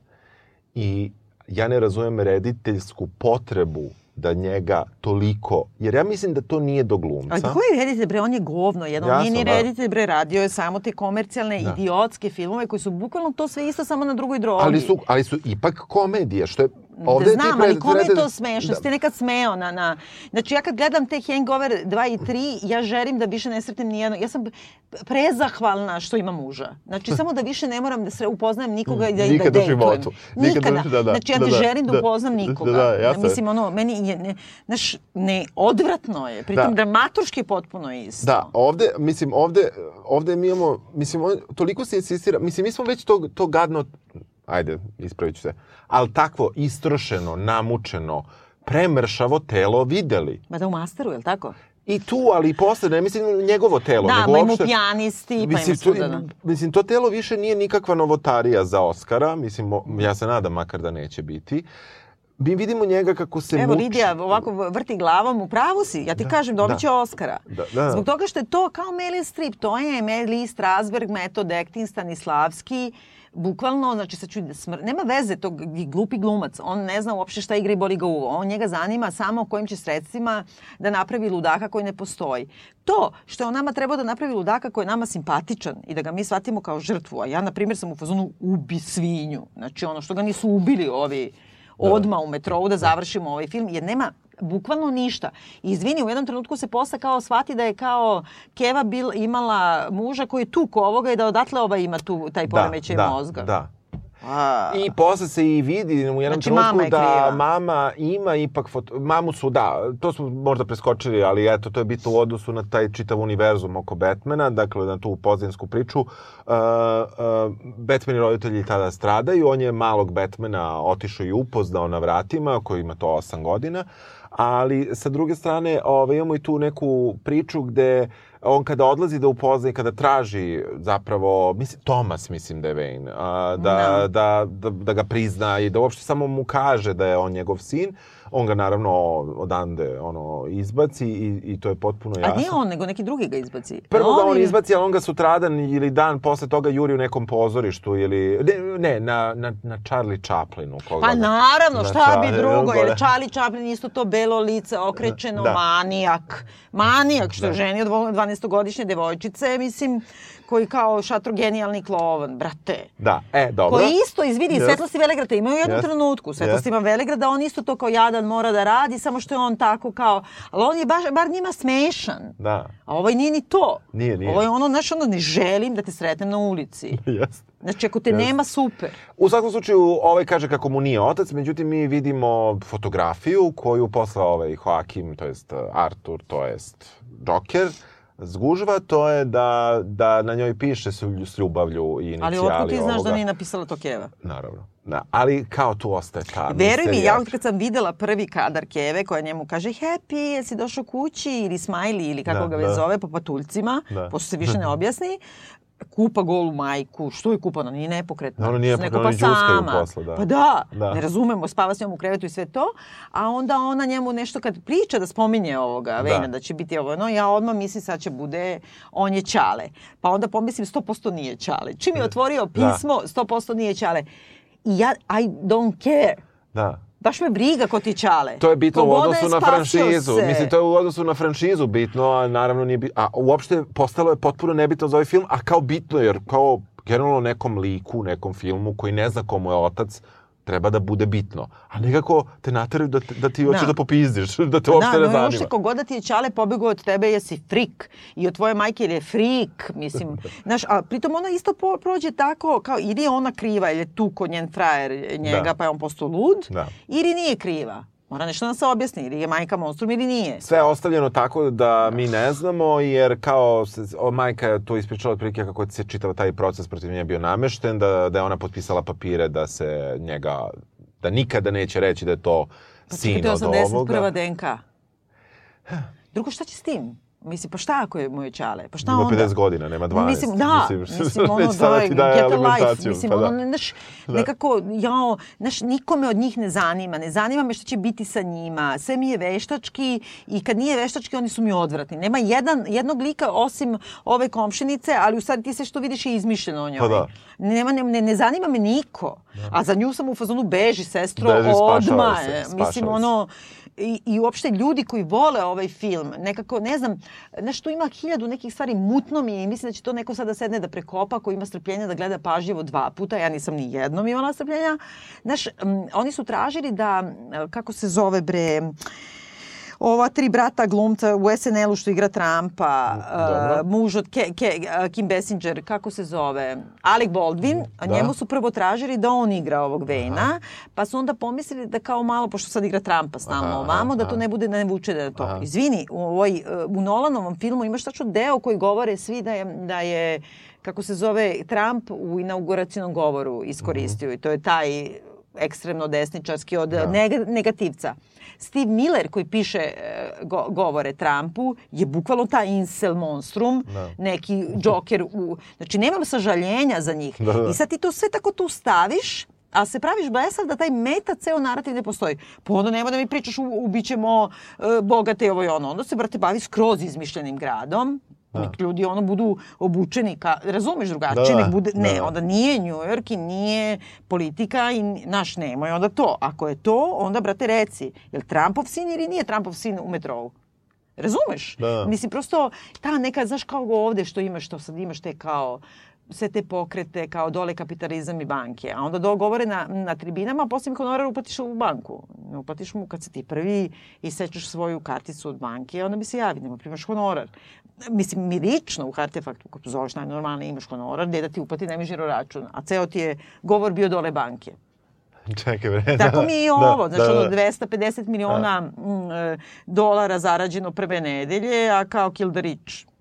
i ja ne razumem rediteljsku potrebu da njega toliko, jer ja mislim da to nije do glumca. Ali koji reditelj, bre, on je govno jedno. On Jasno, nije ni da. reditelj, bre, radio je samo te komercijalne, Da. idiotske filmove koji su bukvalno to sve isto samo na drugoj drogi. Ali su, ali su ipak komedije, što je... Ovde da znam, ali kome je to smešno? Da. Si ti nekad smeo na, na... Znači, ja kad gledam te Hangover 2 i 3, ja želim da više ne sretnem nijedno. Ja sam prezahvalna što imam muža. Znači, samo da više ne moram da se upoznajem nikoga i da, i da Nikad u dejtujem. životu. Nikad u- Nikada. da, da, znači, ja da, ne da, želim da, da. upoznam nikoga. Da, da, jasno je. Mislim, ono, meni je, ne, znaš, ne, odvratno je. Pritom, Da. dramaturški je potpuno isto. Da, ovde, mislim, ovde, ovde mi imamo, mislim, on, toliko se insistira, mislim, mi smo već to, to gadno, ajde, ispravit ću se, ali takvo istrošeno, namučeno, premršavo telo videli. Ma da u masteru, je li tako? I tu, ali i posle, ne mislim njegovo telo, Da, nego ma uopšte... pijanisti, pa ima Mislim, to, da. mislim, to telo više nije nikakva novotarija za Oscara, mislim, ja se nadam makar da neće biti. Mi vidimo njega kako se Evo, muči. Lidija ovako vrti glavom, u pravu si. Ja ti kažem, dobit će da. Oscara. Da, da. Zbog toga što je to kao Meryl Streep, to je Meryl Strasberg, metod acting, Stanislavski, bukvalno, znači sad ću da smr... Nema veze tog glupi glumac. On ne zna uopšte šta igra i boli ga uvo. On njega zanima samo kojim će sredstvima da napravi ludaka koji ne postoji. To što je on nama trebao da napravi ludaka koji je nama simpatičan i da ga mi shvatimo kao žrtvu, a ja, na primjer, sam u fazonu ubi svinju. Znači ono što ga nisu ubili ovi odma u metrou da završimo ovaj film, jer nema bukvalno ništa. I izvini, u jednom trenutku se posle kao shvati da je kao Keva bil, imala muža koji je tuko ovoga i da odatle ova ima tu, taj poremećaj da, mozga. Da, A, I posle se i vidi u jednom Znači, trenutku mama je da kriva. mama ima ipak foto... Mamu su, da, to smo možda preskočili, ali eto, to je bitno u odnosu na taj čitav univerzum oko Batmana, dakle na tu pozadinsku priču. Uh, uh, Batman i roditelji tada stradaju, on je malog Batmana otišao i upoznao na vratima, koji ima to 8 godina, ali sa druge strane ovaj, imamo i tu neku priču gde on kada odlazi da upozna i kada traži zapravo, mislim, Thomas mislim da je Wayne, a, da, Da. da, da, da ga prizna i da uopšte samo mu kaže da je on njegov sin, on ga naravno odande ono, izbaci i, i to je potpuno jasno. a nije on, nego neki drugi ga izbaci. Prvo ga on izbaci, ali on ga sutradan ili dan posle toga juri u nekom pozorištu ili... Ne, ne na, na, na Charlie Chaplinu. Koga Pa naravno, na šta bi Charlie- drugo, jer. Charlie Chaplin isto to belo lice, okrećeno, Da. manijak. Manijak, što Da. ženi od 12-godišnje devojčice, mislim, koji kao šatro genijalni klovan, brate. Da, e, dobro. Koji isto, izvidi, Jest. Svetlosti Velegrada imaju u jednom Jest. trenutku. Svetlostima Velegrada, on isto to kao jadan mora da radi, samo što je on tako kao, ali on je baš, bar njima smešan. Da, A ovaj nije ni to. Nije, nije. Ovo je ono, znaš, ono, ne želim da te sretnem na ulici. jeste. Znači, ako te Jest. nema, super. U svakom slučaju, ovaj kaže kako mu nije otac, međutim mi vidimo fotografiju koju posle ovaj Joakim, to jest Artur, to jest Joker, zgužva, to je da, da na njoj piše s, s ljubavlju i inicijali Ali otkud ti znaš ovoga. da nije napisala to Keva? Naravno. Da, ali kao tu ostaje ta Veruj mi, ja kad sam videla prvi kadar Keve koja njemu kaže Happy, jesi došao kući ili Smiley ili kako Da, ga već da. zove po patuljcima, Da. pošto se više ne objasni, kupa golu majku, što je kupa, ona nije nepokretna. Ona nije se ne pokretna, kupa oni đuskaju posle, da. Pa da, Da. ne razumemo, spava s njom u krevetu i sve to, a onda ona njemu nešto kad priča da spominje ovoga, Vejna, da će biti ovo, no ja odmah mislim sad će bude, on je Čale. Pa onda pomislim 100% nije Čale. Čim je otvorio Da. pismo, 100% nije Čale. I ja, I don't care. Da. Baš me briga ko ti čale. To je bitno u Kogoda odnosu je na franšizu. se. Mislim, to je u odnosu na franšizu bitno, a naravno nije bitno. A uopšte postalo je potpuno nebitno za ovaj film, a kao bitno, jer kao generalno nekom liku, nekom filmu koji ne zna komu je otac, treba da bude bitno. A nekako te nateraju da, da ti hoćeš Da. da popizdiš, da te uopšte da, ne no, zanima. uopšte kogod da ti je čale pobegao od tebe, jesi frik. I od tvoje majke je frik, mislim. Znaš, a pritom ona isto po, prođe tako, kao ili je ona kriva, ili je tu kod njen frajer njega, Da. pa je on postao lud, Da. ili nije kriva. Mora nešto da se objasni, ili je majka monstrum ili nije. Sve je ostavljeno tako da mi ne znamo, jer kao se, o, majka je to ispričala otprilike kako se čitava taj proces protiv nje bio namešten, da, da je ona potpisala papire da se njega, da nikada neće reći da je to Pa sin čekaj, to od je ovoga. 81. DNK. Drugo, šta će s tim? Mislim, pa šta ako je moj čale? Pa šta Ima onda? 50 godina, nema 12. Mislim, da, mislim, ono, već sada daj, ti daje get a life, mislim, pa da. ono, znaš, nekako, jao, znaš, nikome od njih ne zanima, ne zanima me šta će biti sa njima, sve mi je veštački i kad nije veštački, oni su mi odvratni. Nema jedan, jednog lika osim ove komšinice, ali u stvari ti sve što vidiš je izmišljeno o njoj. Pa da. Nema, ne, ne, ne zanima me niko. A za nju sam u fazonu beži, sestro, Beži, odmah. se, Mislim, se. ono, i, i uopšte ljudi koji vole ovaj film, nekako, ne znam, znaš, tu ima hiljadu nekih stvari, mutno mi je i mislim da će to neko sada sedne da prekopa, ko ima strpljenja da gleda pažljivo dva puta, ja nisam ni jednom imala strpljenja. Znaš, m, oni su tražili da, kako se zove bre, ova tri brata glumca u SNL-u što igra Trumpa, Dobro. uh, muž od Ke, Ke, uh, Kim Basinger, kako se zove, Alec Baldwin, a Da. njemu su prvo tražili da on igra ovog Vejna, pa su onda pomislili da kao malo, pošto sad igra Trumpa stalno Aha, ovamo, da to ne bude, da ne vuče da to. Aha. Izvini, u, ovoj, uh, u Nolanovom filmu imaš tačno deo koji govore svi da je, da je kako se zove, Trump u inauguracijnom govoru iskoristio i to je taj ekstremno desničarski od Da. neg- negativca. Steve Miller koji piše e, go- govore Trumpu je bukvalno taj incel monstrum, Da. neki džoker u... Znači, nemam sažaljenja za njih. Da, da. I sad ti to sve tako tu staviš, a se praviš blesav da taj meta ceo narativ ne postoji. Pa onda nema da mi pričaš u, ubićemo e, bogate i ovo i ono. Onda se, brate, bavi skroz izmišljenim gradom. Nek ljudi ono budu obučeni ka, razumeš drugačije, Da, da, nek bude, da, ne, da. onda nije New York i nije politika i naš nemoj onda to. Ako je to, onda brate reci, je li Trumpov sin ili nije Trumpov sin u metrovu? Razumeš? Da. Mislim, prosto ta neka, znaš kao ovde što imaš, što sad imaš te kao sve te pokrete kao dole kapitalizam i banke. A onda dogovore na, na tribinama, a posle mi honorar uplatiš u banku. Uplatiš mu kad se ti prvi isečeš svoju karticu od banke, onda mi se javi, nema primaš honorar. Mislim, mi lično u Hartefaktu, kako zoveš najnormalnije, imaš honorar, gde da ti uplati nemaš žiro račun. A ceo ti je govor bio dole banke. Čekaj, bre. Tako da, mi je i da, ovo, znači da, ono da. 250 miliona mm, e, dolara zarađeno prve nedelje, a kao kill the rich.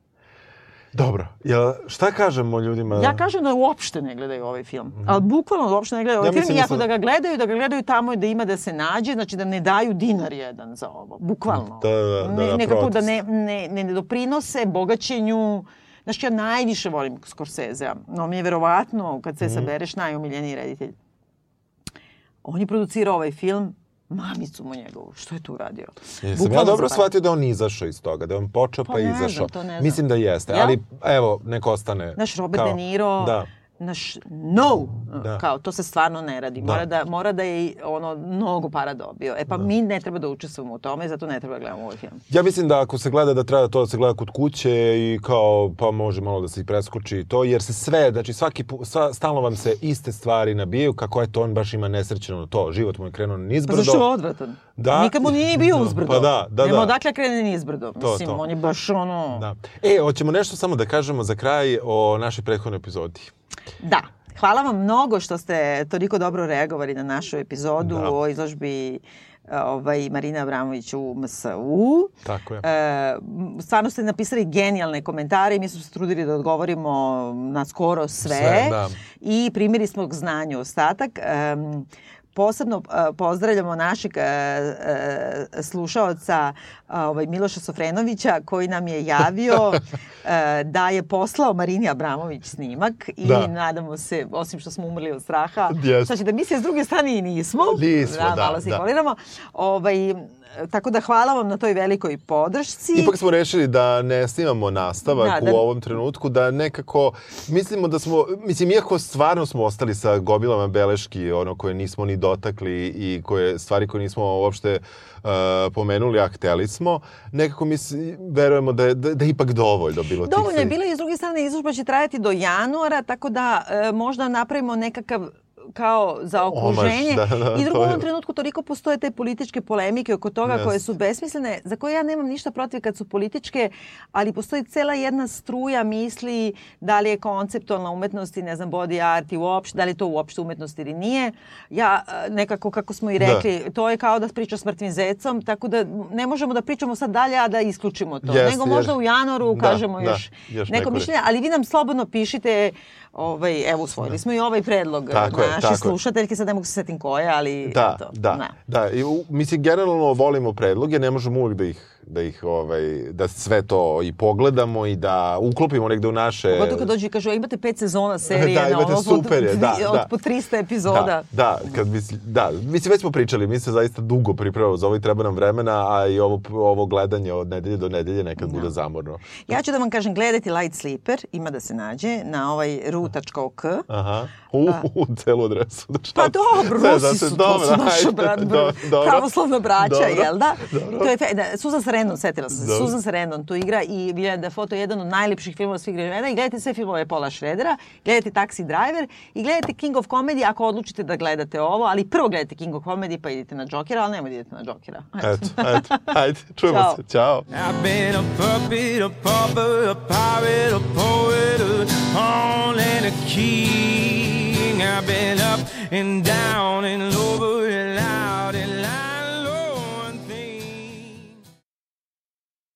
Dobro, jel, šta kažemo ljudima? Ja kažem da uopšte ne gledaju ovaj film. Ali bukvalno da uopšte ne gledaju ovaj. Ja film. mislim I da da ga gledaju, da ga gledaju tamo da ima da se nađe, znači da ne daju dinar jedan za ovo. Bukvalno. Da, da, da, ne, da, nekako da protest. ne, ne, ne, ne doprinose bogaćenju Znaš, ja najviše volim Scorsese-a. No, mi je verovatno, kad se sabereš, najomiljeniji reditelj. On je producirao ovaj film, mamicu mu njegovu. Što je tu uradio? Jesam ja dobro zapadao. shvatio da on izašao iz toga, da on počeo pa, Pa ne znam, izašao. to ne znam. Mislim da jeste, Jel? ali evo, nek ostane. Naš Robert kao- De Niro, Da. Naš no, Da. kao to se stvarno ne radi. Da. Mora da, mora da je ono mnogo para dobio. E pa mi ne treba da učestvujemo u tome, zato ne treba da gledamo ovaj film. Ja mislim da ako se gleda da treba to da se gleda kod kuće i kao pa može malo da se i preskoči i to jer se sve, znači svaki sva, stalno vam se iste stvari nabijaju kako eto on baš ima nesrećeno to, život mu je krenuo Pa nizbrdo. zašto je odvratan? Da. Nikad mu nije ni bio uzbrdo. Pa da, da, Nema da. odakle krene nizbrdo. To, Mislim, to. on je baš ono... Da. E, hoćemo nešto samo da kažemo za kraj o našoj prethodnoj epizodi. Da. Hvala vam mnogo što ste toliko dobro reagovali na našu epizodu Da. o izložbi ovaj, Marina Abramović u MSU. Tako je. E, stvarno ste napisali genijalne komentare i mi smo se trudili da odgovorimo na skoro sve. Sve, da. I primili smo k znanju ostatak. E, posebno pozdravljamo našeg slušaoca ovaj, Miloša Sofrenovića koji nam je javio da je poslao Marini Abramović snimak i da. nadamo se, osim što smo umrli od straha, yes. šta će da misli, s druge strane i nismo. Nismo, da. da malo se da. Ovaj, tako da hvala vam na toj velikoj podršci. Ipak smo rešili da ne snimamo nastavak da, da... u ovom trenutku, da nekako mislimo da smo, mislim, iako stvarno smo ostali sa gobilama beleški, ono koje nismo ni dotakli i koje stvari koje nismo uopšte uh, pomenuli, a hteli smo, nekako mi verujemo da je, da, da je ipak dovoljno bilo. Dovoljno je bilo i s druge strane izložba će trajati do januara, tako da uh, možda napravimo nekakav kao za okruženje. Omaš, da, da, I drugo, u ovom trenutku toliko postoje te političke polemike oko toga yes. koje su besmislene, za koje ja nemam ništa protiv kad su političke, ali postoji cela jedna struja misli da li je konceptualna umetnost i ne znam body art i uopšte, da li je to uopšte umetnost ili nije. Ja e, nekako, kako smo i rekli, da. to je kao da priča s mrtvim zecom, tako da ne možemo da pričamo sad dalje, a da isključimo to. Yes, Nego možda u januaru da, kažemo da, još, još neko mišljenje, ali vi nam slobodno pišite ovaj, evo, usvojili smo i ovaj predlog tako naše je, tako slušateljke, sad ne mogu se setim koje, ali da, eto. Da, da, da. I, u, mislim, generalno volimo predloge, ne možemo uvek da ih da ih ovaj da sve to i pogledamo i da uklopimo negde u naše Pogotovo kad dođu i kažu imate pet sezona serije da, imate ono, super je, da, od, da. po 300 epizoda. Da, da, kad misli, da, mislim već smo pričali, mi se zaista dugo pripremamo za ovo i treba nam vremena, a i ovo ovo gledanje od nedelje do nedelje nekad da. bude zamorno. Ja ću da vam kažem gledajte Light Sleeper, ima da se nađe na ovaj ru.ok. Aha. U, u celu adresu. Da šta? Pa dobro, Rusi su, to su naša brat, pravoslavna braća, dobro, jel da? Dobro. To je, da, Susan Sarandon, setila sam se, Dobro. Susan Sarandon tu igra i William Dafoe je jedan od najlepših filmova svih vremena i gledajte sve filmove Paula Schroedera, gledajte Taxi Driver i gledajte King of Comedy ako odlučite da gledate ovo, ali prvo gledajte King of Comedy pa idite na Jokera, ali nemoj da idete na Jokera. Eto, eto, ajde, čujemo Ćao. se, čao. I've been a puppet, a pauper, a pirate, a poet, a pawn and a king. I've been up and down and over and out and